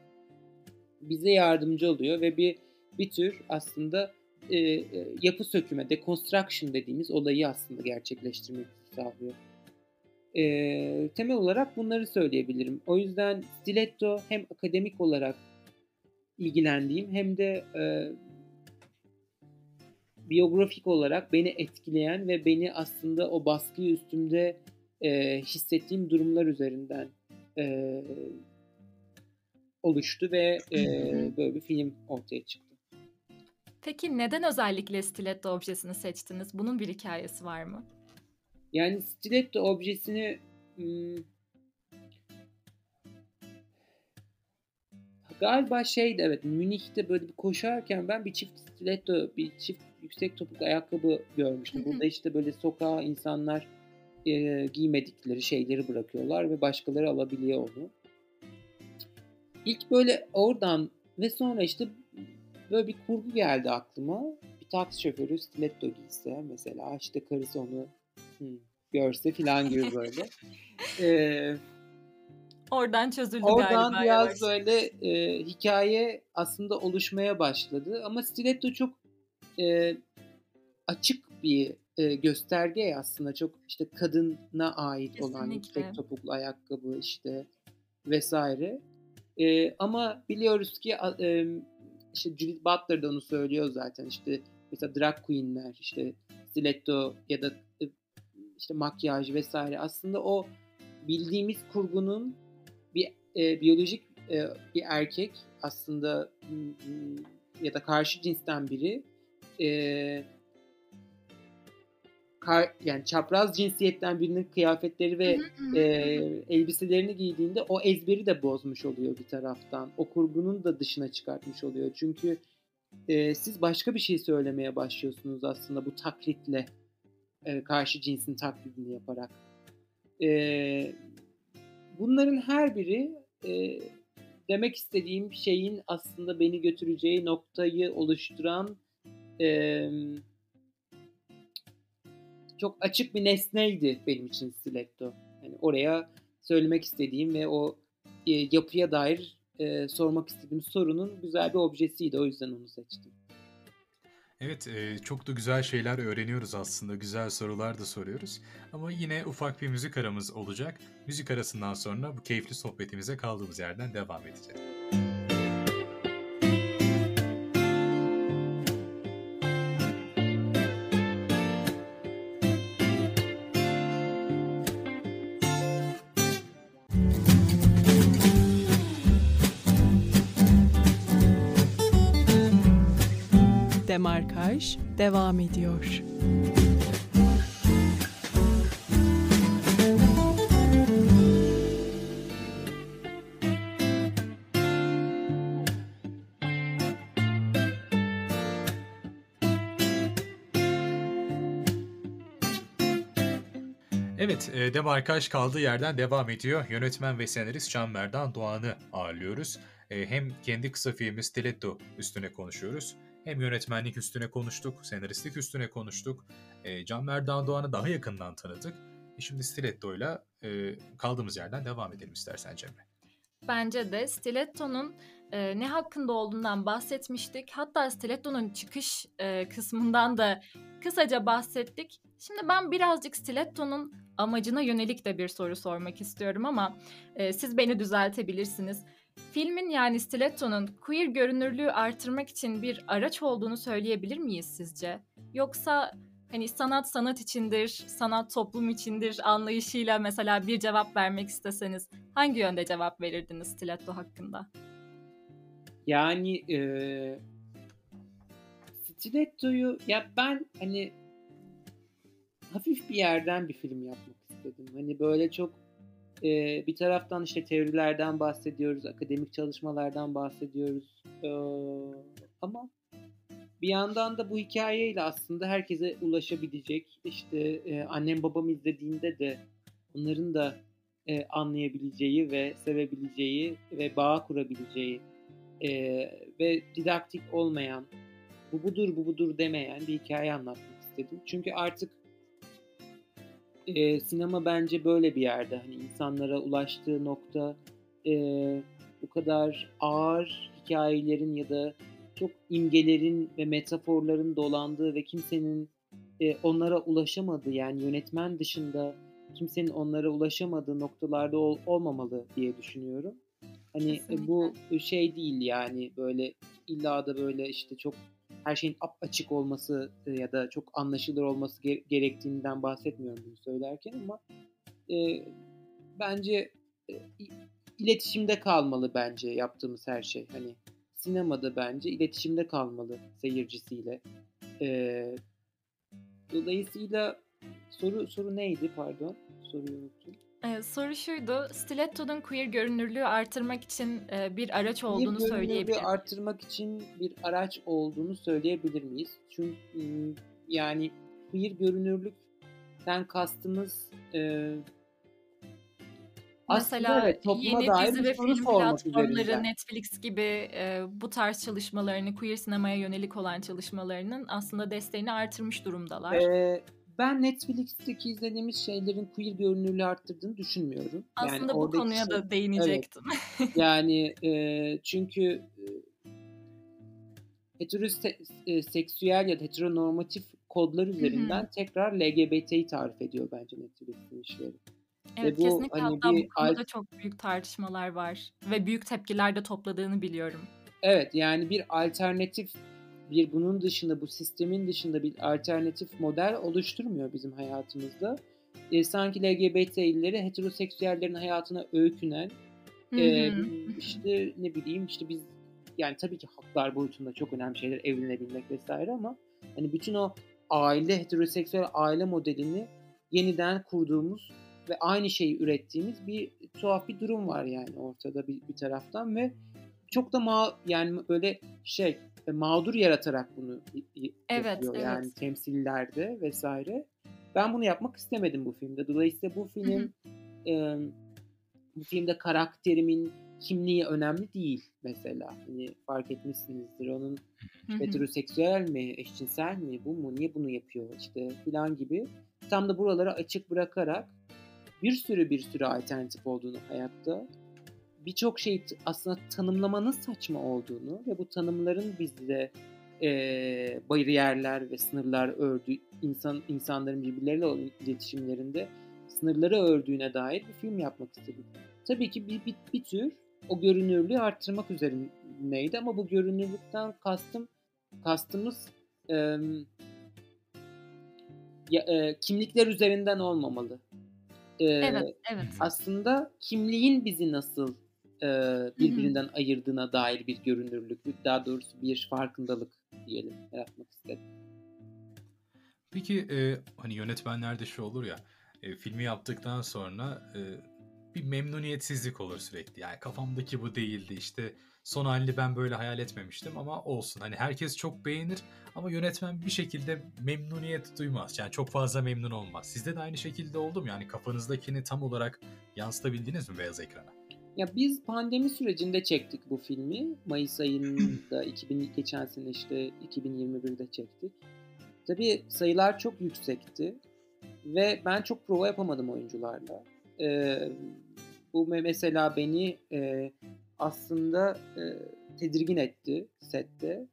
bize yardımcı oluyor ve bir bir tür aslında e, e, yapı söküme, deconstruction dediğimiz olayı aslında gerçekleştirmek sağlıyor. E, temel olarak bunları söyleyebilirim. O yüzden stiletto hem akademik olarak ilgilendiğim hem de e, biyografik olarak beni etkileyen ve beni aslında o baskıyı üstümde e, hissettiğim durumlar üzerinden e, oluştu ve e, böyle bir film ortaya çıktı. Peki neden özellikle stiletto objesini seçtiniz? Bunun bir hikayesi var mı? Yani stiletto objesini galiba şeydi evet Münih'te böyle bir koşarken ben bir çift stiletto, bir çift yüksek topuklu ayakkabı görmüştüm. Burada işte böyle sokağa insanlar e, giymedikleri şeyleri bırakıyorlar ve başkaları alabiliyor onu. İlk böyle oradan ve sonra işte böyle bir kurgu geldi aklıma. Bir taksi şoförü stiletto giyse mesela işte karısı onu hmm, görse filan gibi böyle. [laughs] ee, Oradan çözüldü oradan galiba. Oradan biraz yavaş. böyle e, hikaye aslında oluşmaya başladı. Ama stiletto çok e, açık bir e, gösterge aslında. Çok işte kadına ait Kesinlikle. olan yüksek topuklu ayakkabı işte vesaire. E, ama biliyoruz ki e, işte Judith Butler da onu söylüyor zaten. İşte mesela drag queenler işte stiletto ya da e, işte makyaj vesaire aslında o bildiğimiz kurgunun e, biyolojik e, bir erkek aslında ya da karşı cinsten biri e, kar, yani çapraz cinsiyetten birinin kıyafetleri ve e, elbiselerini giydiğinde o ezberi de bozmuş oluyor bir taraftan. O kurgunun da dışına çıkartmış oluyor. Çünkü e, siz başka bir şey söylemeye başlıyorsunuz aslında bu taklitle. E, karşı cinsin taklidini yaparak. E, bunların her biri e, demek istediğim şeyin aslında beni götüreceği noktayı oluşturan e, çok açık bir nesneydi benim için stiletto. Yani oraya söylemek istediğim ve o e, yapıya dair e, sormak istediğim sorunun güzel bir objesiydi. O yüzden onu seçtim. Evet, e, çok da güzel şeyler öğreniyoruz aslında. Güzel sorular da soruyoruz. Ama yine ufak bir müzik aramız olacak. Müzik arasından sonra bu keyifli sohbetimize kaldığımız yerden devam edeceğiz. Demarkaj devam ediyor. Evet, e, Demarkaj kaldığı yerden devam ediyor. Yönetmen ve senarist Can Merdan Doğan'ı ağırlıyoruz. E, hem kendi kısa filmi Stiletto üstüne konuşuyoruz hem yönetmenlik üstüne konuştuk, senaristlik üstüne konuştuk. E, Can Merdan Doğan'ı daha yakından tanıdık. E şimdi Stiletto'yla e, kaldığımız yerden devam edelim istersen Cemre. Bence de Stiletto'nun e, ne hakkında olduğundan bahsetmiştik. Hatta Stiletto'nun çıkış e, kısmından da kısaca bahsettik. Şimdi ben birazcık Stiletto'nun amacına yönelik de bir soru sormak istiyorum ama e, siz beni düzeltebilirsiniz. Filmin yani Stiletto'nun queer görünürlüğü artırmak için bir araç olduğunu söyleyebilir miyiz sizce? Yoksa hani sanat sanat içindir, sanat toplum içindir anlayışıyla mesela bir cevap vermek isteseniz hangi yönde cevap verirdiniz Stiletto hakkında? Yani e, Stiletto'yu ya ben hani hafif bir yerden bir film yapmak istedim. Hani böyle çok e, bir taraftan işte teorilerden bahsediyoruz, akademik çalışmalardan bahsediyoruz. E, ama bir yandan da bu hikayeyle aslında herkese ulaşabilecek, işte e, annem babam izlediğinde de onların da e, anlayabileceği ve sevebileceği ve bağ kurabileceği e, ve didaktik olmayan, bu budur bu budur demeyen bir hikaye anlatmak istedim. Çünkü artık e, sinema bence böyle bir yerde. Hani insanlara ulaştığı nokta e, bu kadar ağır hikayelerin ya da çok imgelerin ve metaforların dolandığı ve kimsenin e, onlara ulaşamadığı yani yönetmen dışında kimsenin onlara ulaşamadığı noktalarda ol, olmamalı diye düşünüyorum. Hani Kesinlikle. bu şey değil yani böyle illa da böyle işte çok her şeyin açık olması e, ya da çok anlaşılır olması gerektiğinden bahsetmiyorum bunu söylerken ama e, bence e, iletişimde kalmalı bence yaptığımız her şey. Hani sinemada bence iletişimde kalmalı seyircisiyle. E, dolayısıyla soru soru neydi pardon? Soruyu unuttum. Ee, soru şuydu, Stiletto'nun queer görünürlüğü artırmak için e, bir araç olduğunu queer söyleyebilir miyiz? artırmak için bir araç olduğunu söyleyebilir miyiz? Çünkü yani queer görünürlükten kastımız e, Mesela evet, yeni dizi ve film platformları Netflix gibi e, bu tarz çalışmalarını, queer sinemaya yönelik olan çalışmalarının aslında desteğini artırmış durumdalar. Ee, ben Netflix'teki izlediğimiz şeylerin queer görünürlüğü arttırdığını düşünmüyorum. Aslında yani bu konuya şey, da değinecektim. Evet. [laughs] yani e, çünkü e, heteroseksüel ya da heteronormatif kodlar üzerinden Hı-hı. tekrar LGBT'yi tarif ediyor bence Netflix'in işleri. Evet Ve bu, kesinlikle hani hatta bir bu konuda alt... çok büyük tartışmalar var ve büyük tepkiler de topladığını biliyorum. Evet yani bir alternatif bir bunun dışında bu sistemin dışında bir alternatif model oluşturmuyor bizim hayatımızda. E, sanki LGBT'lileri heteroseksüellerin hayatına öykünen e, işte ne bileyim işte biz yani tabii ki haklar boyutunda çok önemli şeyler evlenebilmek vesaire ama hani bütün o aile, heteroseksüel aile modelini yeniden kurduğumuz ve aynı şeyi ürettiğimiz bir tuhaf bir durum var yani ortada bir, bir taraftan ve çok da ma yani böyle şey e, mağdur yaratarak bunu evet, yapıyor evet. yani temsillerde vesaire. Ben bunu yapmak istemedim bu filmde. Dolayısıyla bu film e, bu filmde karakterimin kimliği önemli değil mesela. Hani fark etmişsinizdir. Onun heteroseksüel mi, eşcinsel mi, bu mu, niye bunu yapıyor işte filan gibi. Tam da buraları açık bırakarak bir sürü bir sürü alternatif olduğunu hayatta birçok şeyi aslında tanımlamanın saçma olduğunu ve bu tanımların bizde e, bariyerler ve sınırlar ördüğü insan insanların birbirleriyle olan iletişimlerinde sınırları ördüğüne dair bir film yapmak istedim. Tabii ki bir, bir, bir tür o görünürlüğü arttırmak üzerineydi ama bu görünürlükten kastım kastımız e, ya, e, kimlikler üzerinden olmamalı. E, evet, evet. Aslında kimliğin bizi nasıl e, birbirinden Hı-hı. ayırdığına dair bir görünürlük, daha doğrusu bir farkındalık diyelim yaratmak istedim. Peki e, hani yönetmenlerde şu olur ya, e, filmi yaptıktan sonra e, bir memnuniyetsizlik olur sürekli. Yani kafamdaki bu değildi işte son halini ben böyle hayal etmemiştim ama olsun. Hani herkes çok beğenir ama yönetmen bir şekilde memnuniyet duymaz. Yani çok fazla memnun olmaz. Sizde de aynı şekilde oldu mu? Yani kafanızdakini tam olarak yansıtabildiniz mi beyaz ekrana? Ya biz pandemi sürecinde çektik bu filmi. Mayıs ayında [clears throat] 2000 geçen sene işte 2021'de çektik. Tabii sayılar çok yüksekti ve ben çok prova yapamadım oyuncularla. Ee, bu mesela beni e, aslında e, tedirgin etti sette.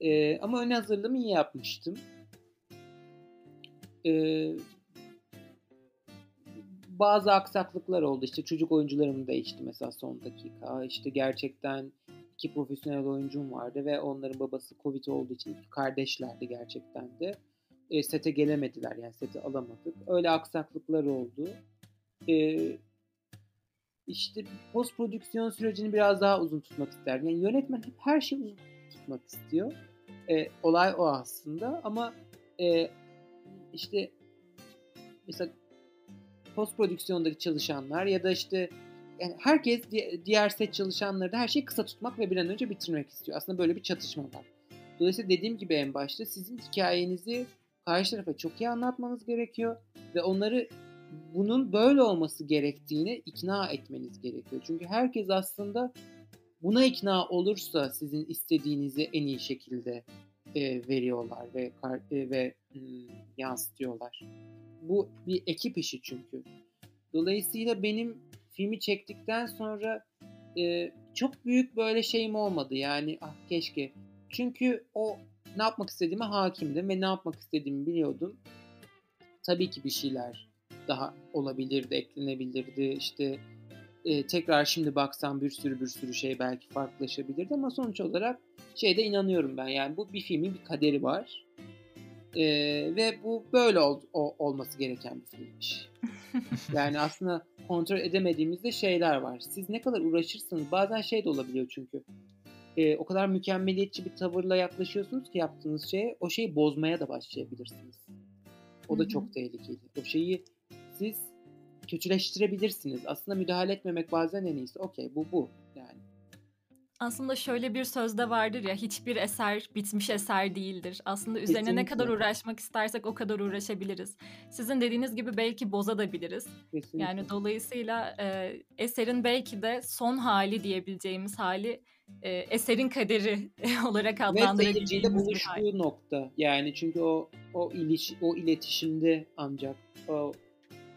E, ama ön hazırlığımı iyi yapmıştım. E, bazı aksaklıklar oldu. İşte çocuk oyuncularım değişti mesela son dakika. İşte gerçekten iki profesyonel oyuncum vardı ve onların babası Covid olduğu için kardeşlerdi gerçekten de. E, sete gelemediler yani sete alamadık. Öyle aksaklıklar oldu. E, işte post prodüksiyon sürecini biraz daha uzun tutmak ister. Yani yönetmen hep her şeyi uzun tutmak istiyor. E, olay o aslında ama e, işte mesela post prodüksiyondaki çalışanlar ya da işte yani herkes diğer set çalışanları da her şeyi kısa tutmak ve bir an önce bitirmek istiyor. Aslında böyle bir çatışma var. Dolayısıyla dediğim gibi en başta sizin hikayenizi karşı tarafa çok iyi anlatmanız gerekiyor ve onları bunun böyle olması gerektiğini ikna etmeniz gerekiyor. Çünkü herkes aslında buna ikna olursa sizin istediğinizi en iyi şekilde e, veriyorlar ve e, ve hmm, yansıtıyorlar. Bu bir ekip işi çünkü. Dolayısıyla benim filmi çektikten sonra e, çok büyük böyle şeyim olmadı. Yani ah keşke. Çünkü o ne yapmak istediğime hakimdim ve ne yapmak istediğimi biliyordum. Tabii ki bir şeyler daha olabilirdi, eklenebilirdi. İşte e, tekrar şimdi baksam bir sürü bir sürü şey belki farklılaşabilirdi ama sonuç olarak şeyde inanıyorum ben. Yani bu bir filmin bir kaderi var. E, ve bu böyle ol, o, olması gereken bir filmmiş. [laughs] yani aslında kontrol edemediğimizde şeyler var. Siz ne kadar uğraşırsınız bazen şey de olabiliyor çünkü. E, o kadar mükemmeliyetçi bir tavırla yaklaşıyorsunuz ki yaptığınız şeye o şeyi bozmaya da başlayabilirsiniz. O da çok tehlikeli. O şeyi siz kötüleştirebilirsiniz. Aslında müdahale etmemek bazen en iyisi. Okey bu bu. Aslında şöyle bir sözde vardır ya hiçbir eser bitmiş eser değildir. Aslında üzerine Kesinlikle. ne kadar uğraşmak istersek o kadar uğraşabiliriz. Sizin dediğiniz gibi belki. Kesinlikle. Yani dolayısıyla e, eserin belki de son hali diyebileceğimiz hali e, eserin kaderi [laughs] olarak adlandırabileceğimiz Ve buluştuğu nokta. Yani çünkü o o iliş o iletişimde ancak o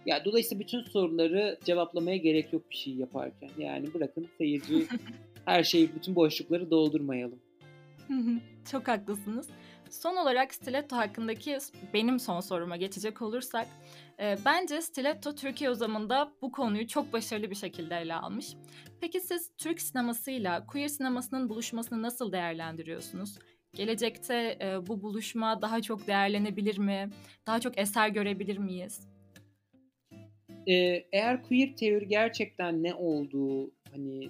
ya dolayısıyla bütün soruları cevaplamaya gerek yok bir şey yaparken. Yani bırakın seyirci [laughs] her şeyi bütün boşlukları doldurmayalım. Çok haklısınız. Son olarak Stiletto hakkındaki benim son soruma geçecek olursak, e, bence Stiletto Türkiye uzamında bu konuyu çok başarılı bir şekilde ele almış. Peki siz Türk sinemasıyla queer sinemasının buluşmasını nasıl değerlendiriyorsunuz? Gelecekte e, bu buluşma daha çok değerlenebilir mi? Daha çok eser görebilir miyiz? Ee, eğer queer teori gerçekten ne olduğu hani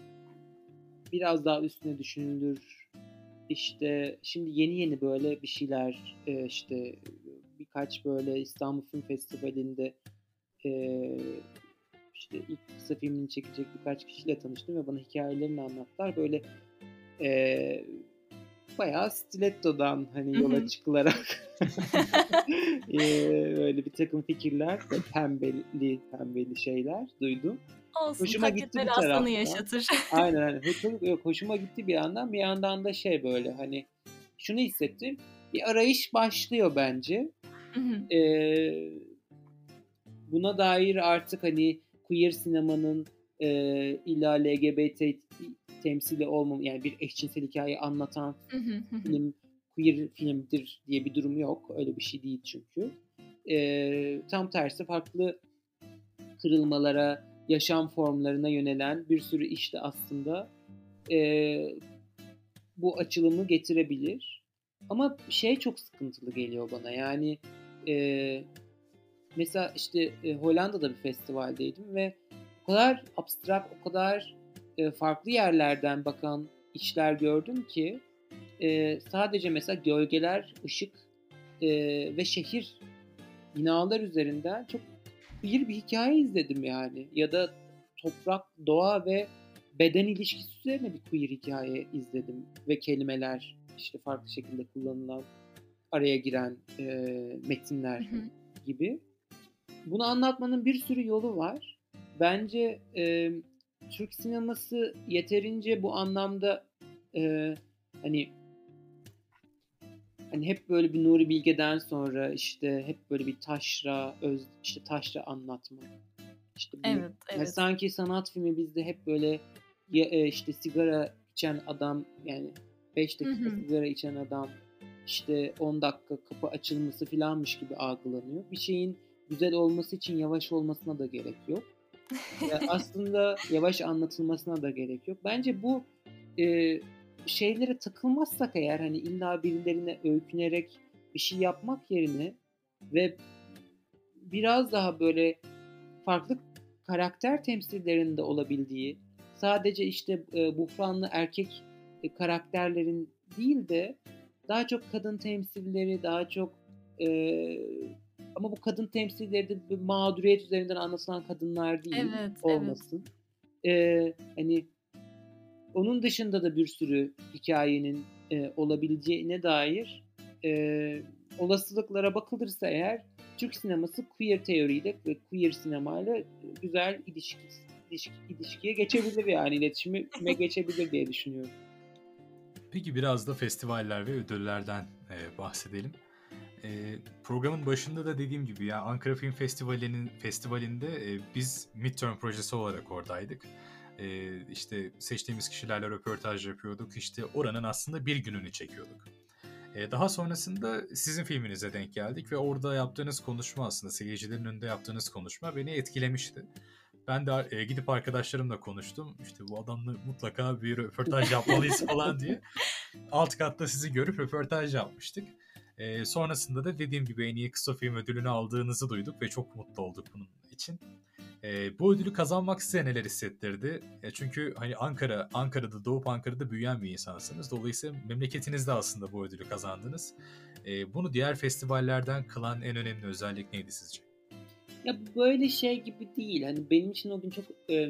biraz daha üstüne düşünülür. İşte şimdi yeni yeni böyle bir şeyler e, işte birkaç böyle İstanbul Film Festivali'nde e, işte ilk kısa filmini çekecek birkaç kişiyle tanıştım ve bana hikayelerini anlattılar. Böyle e, bayağı stiletto'dan hani yola çıkılarak [laughs] e, böyle bir takım fikirler pembeli pembeli şeyler duydum. Olsun, hoşuma gitti bir taraftan. yaşatır. [laughs] Aynen aynen. Yok, hoşuma gitti bir yandan. Bir yandan da şey böyle hani şunu hissettim. Bir arayış başlıyor bence. ee, buna dair artık hani queer sinemanın e, illa LGBT temsili olmam yani bir eşcinsel hikaye anlatan film queer filmdir diye bir durum yok. Öyle bir şey değil çünkü. E, tam tersi farklı kırılmalara, yaşam formlarına yönelen bir sürü işte aslında e, bu açılımı getirebilir. Ama şey çok sıkıntılı geliyor bana yani e, mesela işte e, Hollanda'da bir festivaldeydim ve o kadar abstrak, o kadar e, farklı yerlerden bakan işler gördüm ki e, sadece mesela gölgeler, ışık e, ve şehir binalar üzerinden çok bir bir hikaye izledim yani. Ya da toprak, doğa ve beden ilişkisi üzerine bir queer hikaye izledim. Ve kelimeler işte farklı şekilde kullanılan, araya giren e, metinler hı hı. gibi. Bunu anlatmanın bir sürü yolu var. Bence e, Türk sineması yeterince bu anlamda e, hani hani hep böyle bir Nuri Bilge'den sonra işte hep böyle bir taşra öz işte taşra anlatma. İşte bu, evet, evet. sanki sanat filmi bizde hep böyle ya, e, işte sigara içen adam yani 5 dakika hı hı. sigara içen adam işte 10 dakika kapı açılması filanmış gibi algılanıyor. Bir şeyin güzel olması için yavaş olmasına da gerek yok. yani [laughs] aslında yavaş anlatılmasına da gerek yok. Bence bu e, şeylere takılmazsak eğer hani illa birilerine öykünerek bir şey yapmak yerine ve biraz daha böyle farklı karakter temsillerinde olabildiği sadece işte e, buhranlı erkek e, karakterlerin değil de daha çok kadın temsilleri daha çok e, ama bu kadın temsilleri de bir mağduriyet üzerinden anlatılan kadınlar değil evet, olmasın. Evet. E, hani onun dışında da bir sürü hikayenin e, olabileceğine dair e, olasılıklara bakılırsa eğer Türk sineması queer teoriyle ve queer sinemayla güzel ilişki, ilişki, ilişkiye geçebilir yani iletişime [laughs] geçebilir diye düşünüyorum. Peki biraz da festivaller ve ödüllerden e, bahsedelim. E, programın başında da dediğim gibi ya Ankara Film Festivali'nin festivalinde e, biz midterm projesi olarak oradaydık e, işte seçtiğimiz kişilerle röportaj yapıyorduk. İşte oranın aslında bir gününü çekiyorduk. E, daha sonrasında sizin filminize denk geldik ve orada yaptığınız konuşma aslında seyircilerin önünde yaptığınız konuşma beni etkilemişti. Ben de e, gidip arkadaşlarımla konuştum. İşte bu adamla mutlaka bir röportaj yapmalıyız [laughs] falan diye. Alt katta sizi görüp röportaj yapmıştık. E, sonrasında da dediğim gibi en iyi kısa film ödülünü aldığınızı duyduk ve çok mutlu olduk bunun için. E, bu ödülü kazanmak size neler hissettirdi? E, çünkü hani Ankara, Ankara'da doğup Ankara'da büyüyen bir insansınız. Dolayısıyla memleketinizde aslında bu ödülü kazandınız. E, bunu diğer festivallerden kılan en önemli özellik neydi sizce? Ya böyle şey gibi değil. Hani benim için o gün çok e,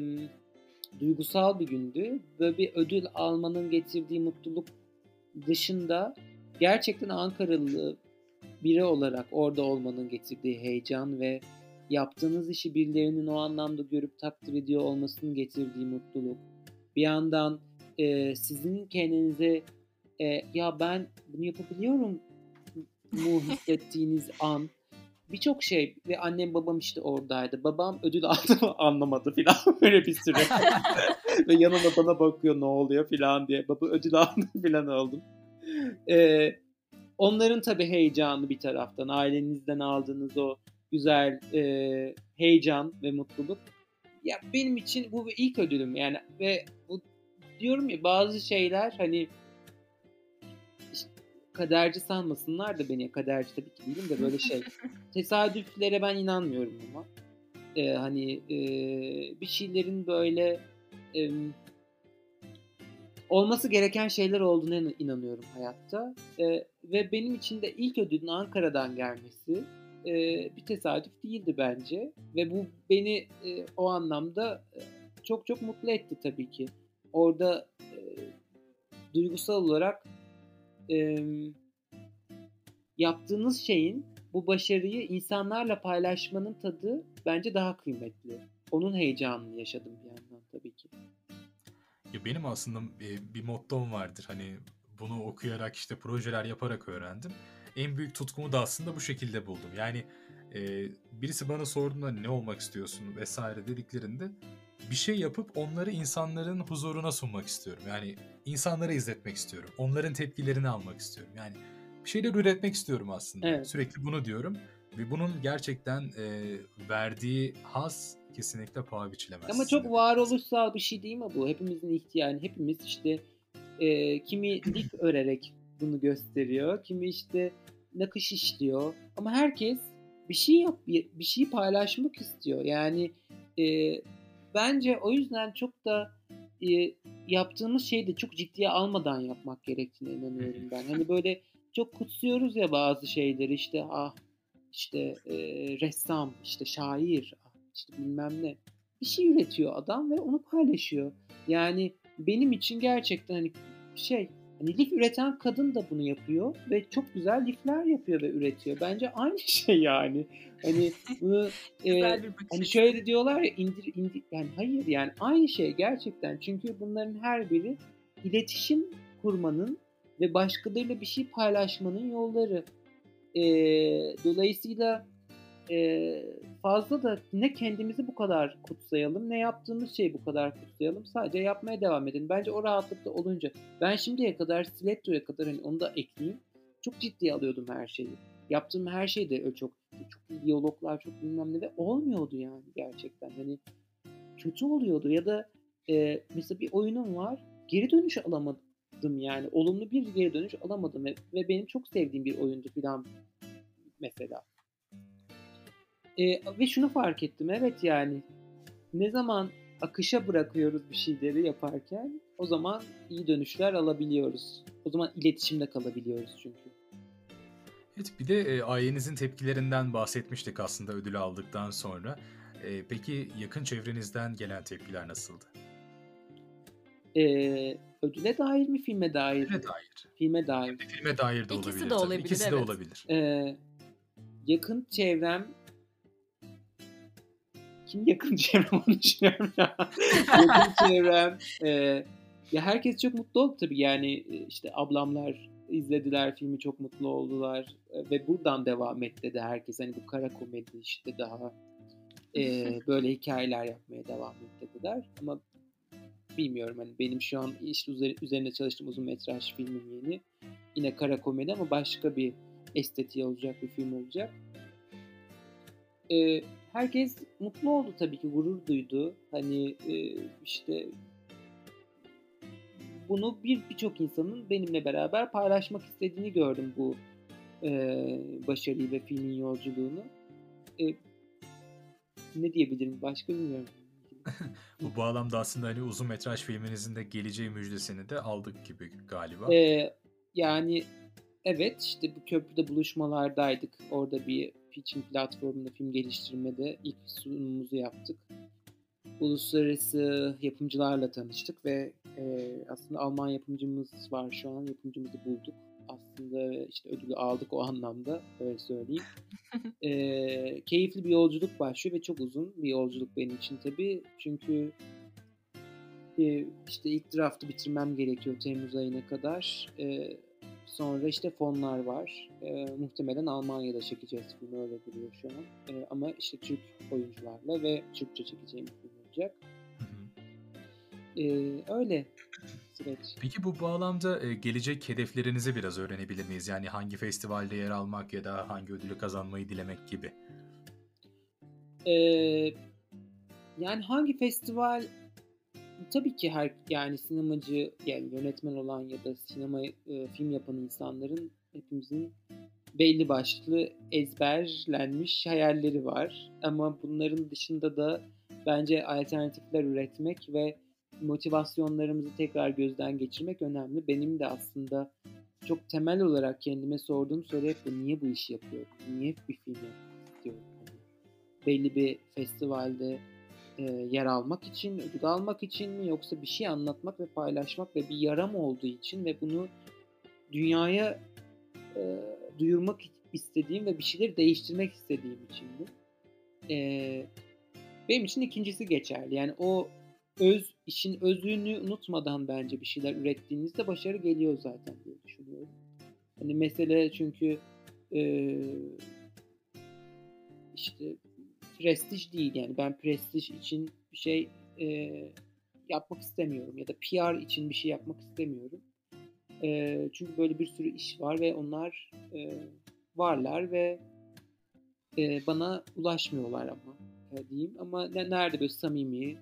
duygusal bir gündü. Böyle bir ödül almanın getirdiği mutluluk dışında gerçekten Ankaralı biri olarak orada olmanın getirdiği heyecan ve yaptığınız işi birilerinin o anlamda görüp takdir ediyor olmasının getirdiği mutluluk. Bir yandan e, sizin kendinize e, ya ben bunu yapabiliyorum mu [laughs] hissettiğiniz an birçok şey ve annem babam işte oradaydı. Babam ödül aldı mı [laughs] anlamadı filan [laughs] böyle bir süre. ve yanında bana bakıyor ne oluyor filan diye. Baba ödül aldı filan oldum. Ee, onların tabii heyecanı bir taraftan. Ailenizden aldığınız o güzel e, heyecan ve mutluluk. Ya benim için bu ilk ödülüm yani ve bu diyorum ya bazı şeyler hani işte, kaderci sanmasınlar da beni kaderci tabii ki değilim de böyle şey [laughs] tesadüflere ben inanmıyorum ama ee, hani e, bir şeylerin böyle e, olması gereken şeyler olduğuna inanıyorum hayatta. E, ve benim için de ilk ödülün Ankara'dan gelmesi e, bir tesadüf değildi bence. Ve bu beni e, o anlamda e, çok çok mutlu etti tabii ki. Orada e, duygusal olarak e, yaptığınız şeyin bu başarıyı insanlarla paylaşmanın tadı bence daha kıymetli. Onun heyecanını yaşadım bir yandan tabii ki. Ya benim aslında bir mottom vardır. Hani bunu okuyarak işte projeler yaparak öğrendim. En büyük tutkumu da aslında bu şekilde buldum. Yani e, birisi bana sorduğunda ne olmak istiyorsun vesaire dediklerinde bir şey yapıp onları insanların huzuruna sunmak istiyorum. Yani insanlara izletmek istiyorum. Onların tepkilerini almak istiyorum. Yani bir şeyler üretmek istiyorum aslında. Evet. Sürekli bunu diyorum. Ve bunun gerçekten e, verdiği haz kesinlikle paha biçilemez. Ama çok varoluşsal bir şey değil mi bu? Hepimizin ihtiyacı, hepimiz işte e, kimi lif örerek bunu gösteriyor, kimi işte nakış işliyor. Ama herkes bir şey yap, bir şey paylaşmak istiyor. Yani e, bence o yüzden çok da e, yaptığımız şeyi de çok ciddiye almadan yapmak gerektiğine inanıyorum ben. Hani böyle çok kutsuyoruz ya bazı şeyleri işte ah işte e, ressam, işte şair, ah, işte bilmem ne. Bir şey üretiyor adam ve onu paylaşıyor. Yani benim için gerçekten hani şey hani lif üreten kadın da bunu yapıyor ve çok güzel lifler yapıyor ve üretiyor. Bence aynı [laughs] şey yani. Hani [laughs] bunu e, hani şöyle diyorlar ya indir indir yani hayır yani aynı şey gerçekten. Çünkü bunların her biri iletişim kurmanın ve başkalarıyla bir şey paylaşmanın yolları. E, dolayısıyla e, fazla da ne kendimizi bu kadar kutsayalım ne yaptığımız şeyi bu kadar kutsayalım. Sadece yapmaya devam edin. Bence o rahatlıkta olunca ben şimdiye kadar stilettoya kadar hani onu da ekleyeyim. Çok ciddiye alıyordum her şeyi. Yaptığım her şey de çok çok diyaloglar çok bilmem ne ve olmuyordu yani gerçekten. Hani kötü oluyordu ya da e, mesela bir oyunum var geri dönüş alamadım yani. Olumlu bir geri dönüş alamadım ve, ve benim çok sevdiğim bir oyundu filan mesela. E, ve şunu fark ettim evet yani ne zaman akışa bırakıyoruz bir şeyleri yaparken o zaman iyi dönüşler alabiliyoruz. O zaman iletişimde kalabiliyoruz çünkü. Evet bir de e, ailenizin tepkilerinden bahsetmiştik aslında ödülü aldıktan sonra. E, peki yakın çevrenizden gelen tepkiler nasıldı? E, ödüle dair mi filme dair? Filme dair. Filme dair. Filme dair de İkisi olabilir. De olabilir İkisi evet. de olabilir. E, yakın çevrem kim yakın çevrem onu düşünüyorum ya. [laughs] yakın çevrem e, ya herkes çok mutlu oldu tabii. Yani işte ablamlar izlediler filmi çok mutlu oldular. Ve buradan devam et dedi herkes. Hani bu kara komedi işte daha e, [laughs] böyle hikayeler yapmaya devam et dediler ama bilmiyorum hani benim şu an işte üzerine çalıştığım uzun metraj filmim yeni. Yine kara komedi ama başka bir estetiği olacak bir film olacak. E, herkes mutlu oldu tabii ki gurur duydu hani e, işte bunu bir birçok insanın benimle beraber paylaşmak istediğini gördüm bu e, başarıyı ve filmin yolculuğunu. E, ne diyebilirim başka bilmiyorum. [laughs] bu bağlamda aslında hani uzun metraj filminizin de geleceği müjdesini de aldık gibi galiba. E, yani evet işte bu köprüde buluşmalardaydık. Orada bir pitching platformunda film geliştirmede ilk sunumumuzu yaptık uluslararası yapımcılarla tanıştık ve e, aslında Alman yapımcımız var şu an. Yapımcımızı bulduk. Aslında işte ödülü aldık o anlamda öyle söyleyeyim. [laughs] e, keyifli bir yolculuk başlıyor ve çok uzun bir yolculuk benim için tabii. Çünkü e, işte ilk draftı bitirmem gerekiyor Temmuz ayına kadar. E, Sonra işte fonlar var. E, muhtemelen Almanya'da çekeceğiz filmi öyle duruyor şu an. E, ama işte Türk oyuncularla ve Türkçe çekeceğim film olacak. E, öyle süreç. Peki bu bağlamda e, gelecek hedeflerinizi biraz öğrenebilir miyiz? Yani hangi festivalde yer almak ya da hangi ödülü kazanmayı dilemek gibi. E, yani hangi festival tabii ki her yani sinemacı yani yönetmen olan ya da sinema e, film yapan insanların hepimizin belli başlı ezberlenmiş hayalleri var. Ama bunların dışında da bence alternatifler üretmek ve motivasyonlarımızı tekrar gözden geçirmek önemli. Benim de aslında çok temel olarak kendime sorduğum soru hep bu. Niye bu işi yapıyorum? Niye bir film yapmak istiyorum? Hani belli bir festivalde e, yer almak için, ödül almak için mi yoksa bir şey anlatmak ve paylaşmak ve bir yaram olduğu için ve bunu dünyaya e, duyurmak istediğim ve bir şeyleri değiştirmek istediğim için mi? E, benim için ikincisi geçerli. Yani o öz işin özünü unutmadan bence bir şeyler ürettiğinizde başarı geliyor zaten diye düşünüyorum. Hani mesele çünkü e, işte prestij değil yani ben prestij için bir şey e, yapmak istemiyorum ya da PR için bir şey yapmak istemiyorum. E, çünkü böyle bir sürü iş var ve onlar e, varlar ve e, bana ulaşmıyorlar ama e, diyeyim. Ama ne, nerede böyle samimi,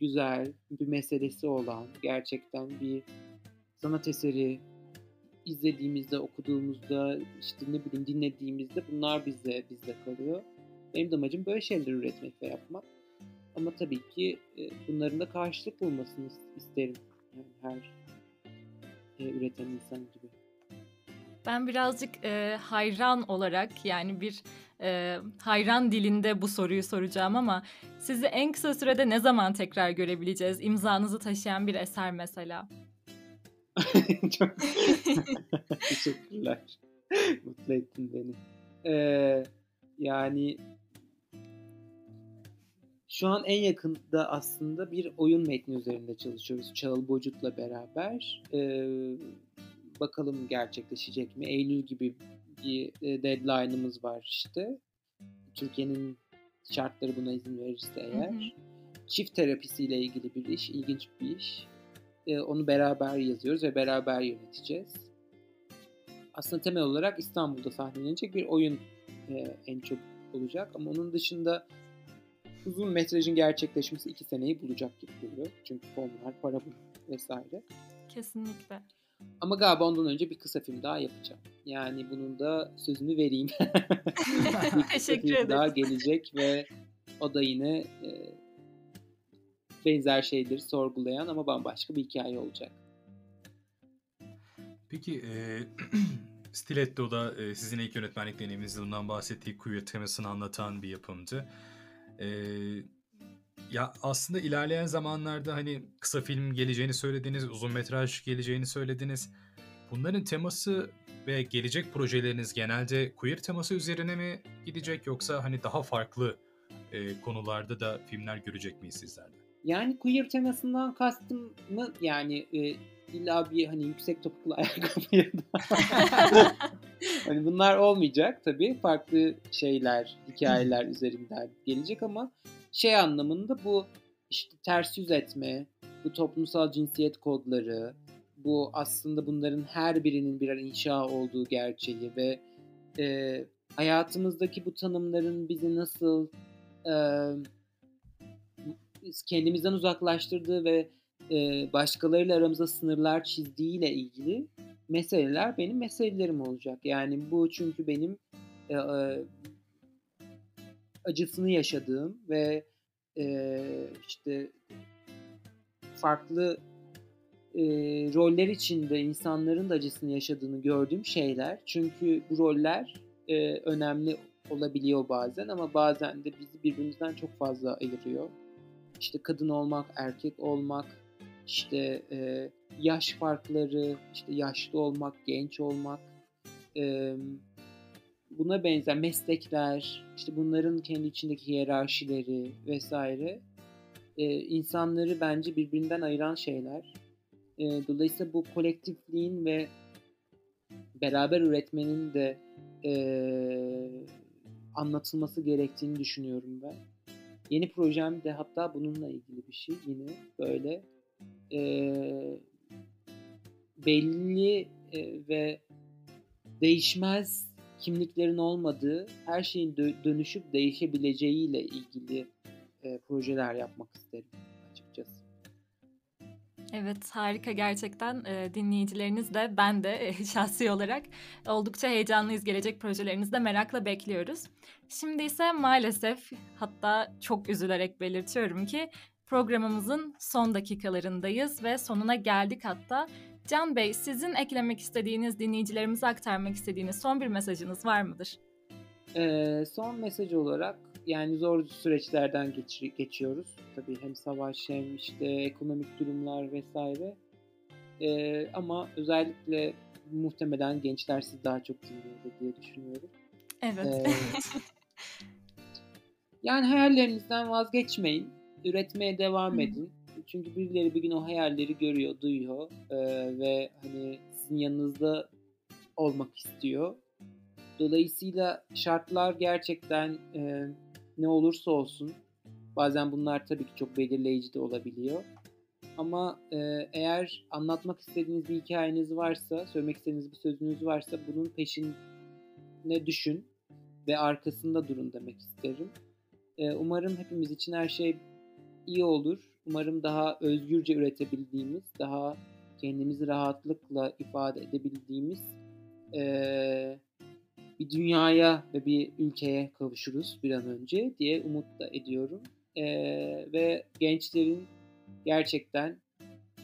güzel bir meselesi olan, gerçekten bir sanat eseri izlediğimizde, okuduğumuzda, işte ne bileyim dinlediğimizde bunlar bize bizde kalıyor. Benim de amacım böyle şeyler üretmek ve yapmak. Ama tabii ki e, bunların da karşılık bulmasını isterim. Yani her e, üreten insan gibi. Ben birazcık e, hayran olarak yani bir e, hayran dilinde bu soruyu soracağım ama sizi en kısa sürede ne zaman tekrar görebileceğiz? İmzanızı taşıyan bir eser mesela. [laughs] Çok [laughs] teşekkürler. Mutlu ettin beni. Ee, yani şu an en yakında aslında bir oyun metni üzerinde çalışıyoruz Çağıl Bocut'la beraber. Ee, bakalım gerçekleşecek mi? Eylül gibi bir e, deadline'ımız var işte. Türkiye'nin şartları buna izin verirse eğer. Hı hı. Çift terapisiyle ilgili bir iş, ilginç bir iş. Ee, onu beraber yazıyoruz ve beraber yöneteceğiz. Aslında temel olarak İstanbul'da sahnelenecek bir oyun e, en çok olacak. Ama onun dışında uzun metrajın gerçekleşmesi iki seneyi bulacak gibi geliyor. Çünkü fonlar, para vesaire. Kesinlikle. Ama galiba ondan önce bir kısa film daha yapacağım. Yani bunun da sözünü vereyim. [laughs] Teşekkür ederim. daha gelecek ve o da yine e, benzer şeyleri sorgulayan ama bambaşka bir hikaye olacak. Peki e, [clears throat] Stiletto'da e, sizin ilk yönetmenlik deneyiminizde bundan bahsettiği queer temasını anlatan bir yapımdı. E, ya aslında ilerleyen zamanlarda hani kısa film geleceğini söylediniz, uzun metraj geleceğini söylediniz. Bunların teması ve gelecek projeleriniz genelde queer teması üzerine mi gidecek yoksa hani daha farklı e, konularda da filmler görecek miyiz sizlerde? Yani queer temasından kastım mı yani e, illa bir hani yüksek topuklu [laughs] ayakkabı ya da [laughs] hani bunlar olmayacak tabii. Farklı şeyler hikayeler üzerinden gelecek ama şey anlamında bu işte ters yüz etme, bu toplumsal cinsiyet kodları, bu aslında bunların her birinin birer inşa olduğu gerçeği ve e, hayatımızdaki bu tanımların bizi nasıl e, kendimizden uzaklaştırdığı ve e, başkalarıyla aramızda sınırlar çizdiğiyle ilgili meseleler benim meselelerim olacak. Yani bu çünkü benim e, e, acısını yaşadığım ve e, işte farklı e, roller içinde insanların da acısını yaşadığını gördüğüm şeyler. Çünkü bu roller e, önemli olabiliyor bazen ama bazen de bizi birbirimizden çok fazla ayırıyor. İşte kadın olmak, erkek olmak, işte e, yaş farkları, işte yaşlı olmak, genç olmak, e, buna benzer meslekler, işte bunların kendi içindeki hiyerarşileri vesaire e, insanları bence birbirinden ayıran şeyler. E, dolayısıyla bu kolektifliğin ve beraber üretmenin de e, anlatılması gerektiğini düşünüyorum ben. Yeni projem de hatta bununla ilgili bir şey yine böyle e, belli e, ve değişmez kimliklerin olmadığı, her şeyin dö- dönüşüp değişebileceğiyle ilgili e, projeler yapmak isterim açıkçası. Evet harika gerçekten e, dinleyicileriniz de ben de e, [laughs] şahsi olarak oldukça heyecanlıyız gelecek projelerinizde merakla bekliyoruz. Şimdi ise maalesef hatta çok üzülerek belirtiyorum ki Programımızın son dakikalarındayız ve sonuna geldik hatta. Can Bey, sizin eklemek istediğiniz, dinleyicilerimize aktarmak istediğiniz son bir mesajınız var mıdır? Ee, son mesaj olarak yani zor süreçlerden geç, geçiyoruz. Tabii hem savaş hem işte ekonomik durumlar vesaire. Ee, ama özellikle muhtemelen gençler sizi daha çok dinliyordu diye düşünüyorum. Evet. Ee, [laughs] yani hayallerinizden vazgeçmeyin. Üretmeye devam edin. Çünkü birileri bir gün o hayalleri görüyor, duyuyor ee, ve hani sizin yanınızda olmak istiyor. Dolayısıyla şartlar gerçekten e, ne olursa olsun bazen bunlar tabii ki çok belirleyici de olabiliyor. Ama e, eğer anlatmak istediğiniz bir hikayeniz varsa, söylemek istediğiniz bir sözünüz varsa bunun peşine düşün ve arkasında durun demek isterim. E, umarım hepimiz için her şey iyi olur. Umarım daha özgürce üretebildiğimiz, daha kendimizi rahatlıkla ifade edebildiğimiz e, bir dünyaya ve bir ülkeye kavuşuruz bir an önce diye umut da ediyorum. E, ve gençlerin gerçekten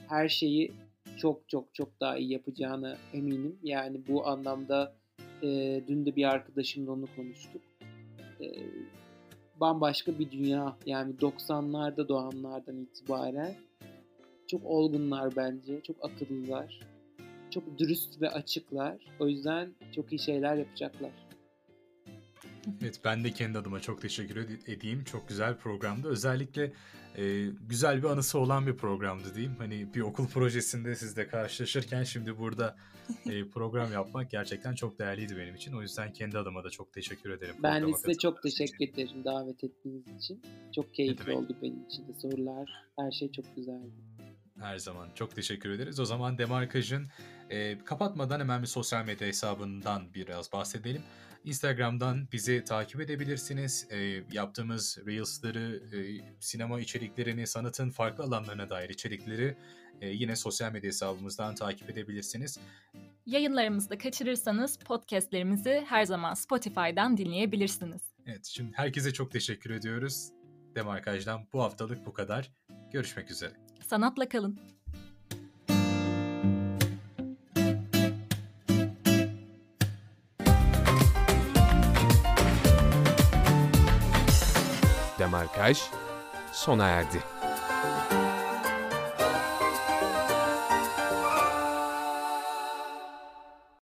her şeyi çok çok çok daha iyi yapacağına eminim. Yani bu anlamda e, dün de bir arkadaşımla onu konuştuk. E, bambaşka bir dünya yani 90'larda doğanlardan itibaren çok olgunlar bence, çok akıllılar, çok dürüst ve açıklar. O yüzden çok iyi şeyler yapacaklar. Evet ben de kendi adıma çok teşekkür edeyim. Çok güzel programdı. Özellikle e, güzel bir anısı olan bir programdı diyeyim. Hani bir okul projesinde sizle karşılaşırken şimdi burada e, program yapmak gerçekten çok değerliydi benim için. O yüzden kendi adıma da çok teşekkür ederim. Ben de size çok teşekkür için. ederim davet ettiğiniz için. Çok keyifli oldu benim için de sorular. Her şey çok güzeldi. Her zaman çok teşekkür ederiz. O zaman Demarkaj'ın e, kapatmadan hemen bir sosyal medya hesabından biraz bahsedelim. Instagram'dan bizi takip edebilirsiniz. E, yaptığımız Reels'ları, e, sinema içeriklerini, sanatın farklı alanlarına dair içerikleri e, yine sosyal medya hesabımızdan takip edebilirsiniz. Yayınlarımızı da kaçırırsanız podcastlerimizi her zaman Spotify'dan dinleyebilirsiniz. Evet, şimdi herkese çok teşekkür ediyoruz. Demarkaj'dan bu haftalık bu kadar. Görüşmek üzere. Sanatla kalın. Demarkaj sona erdi.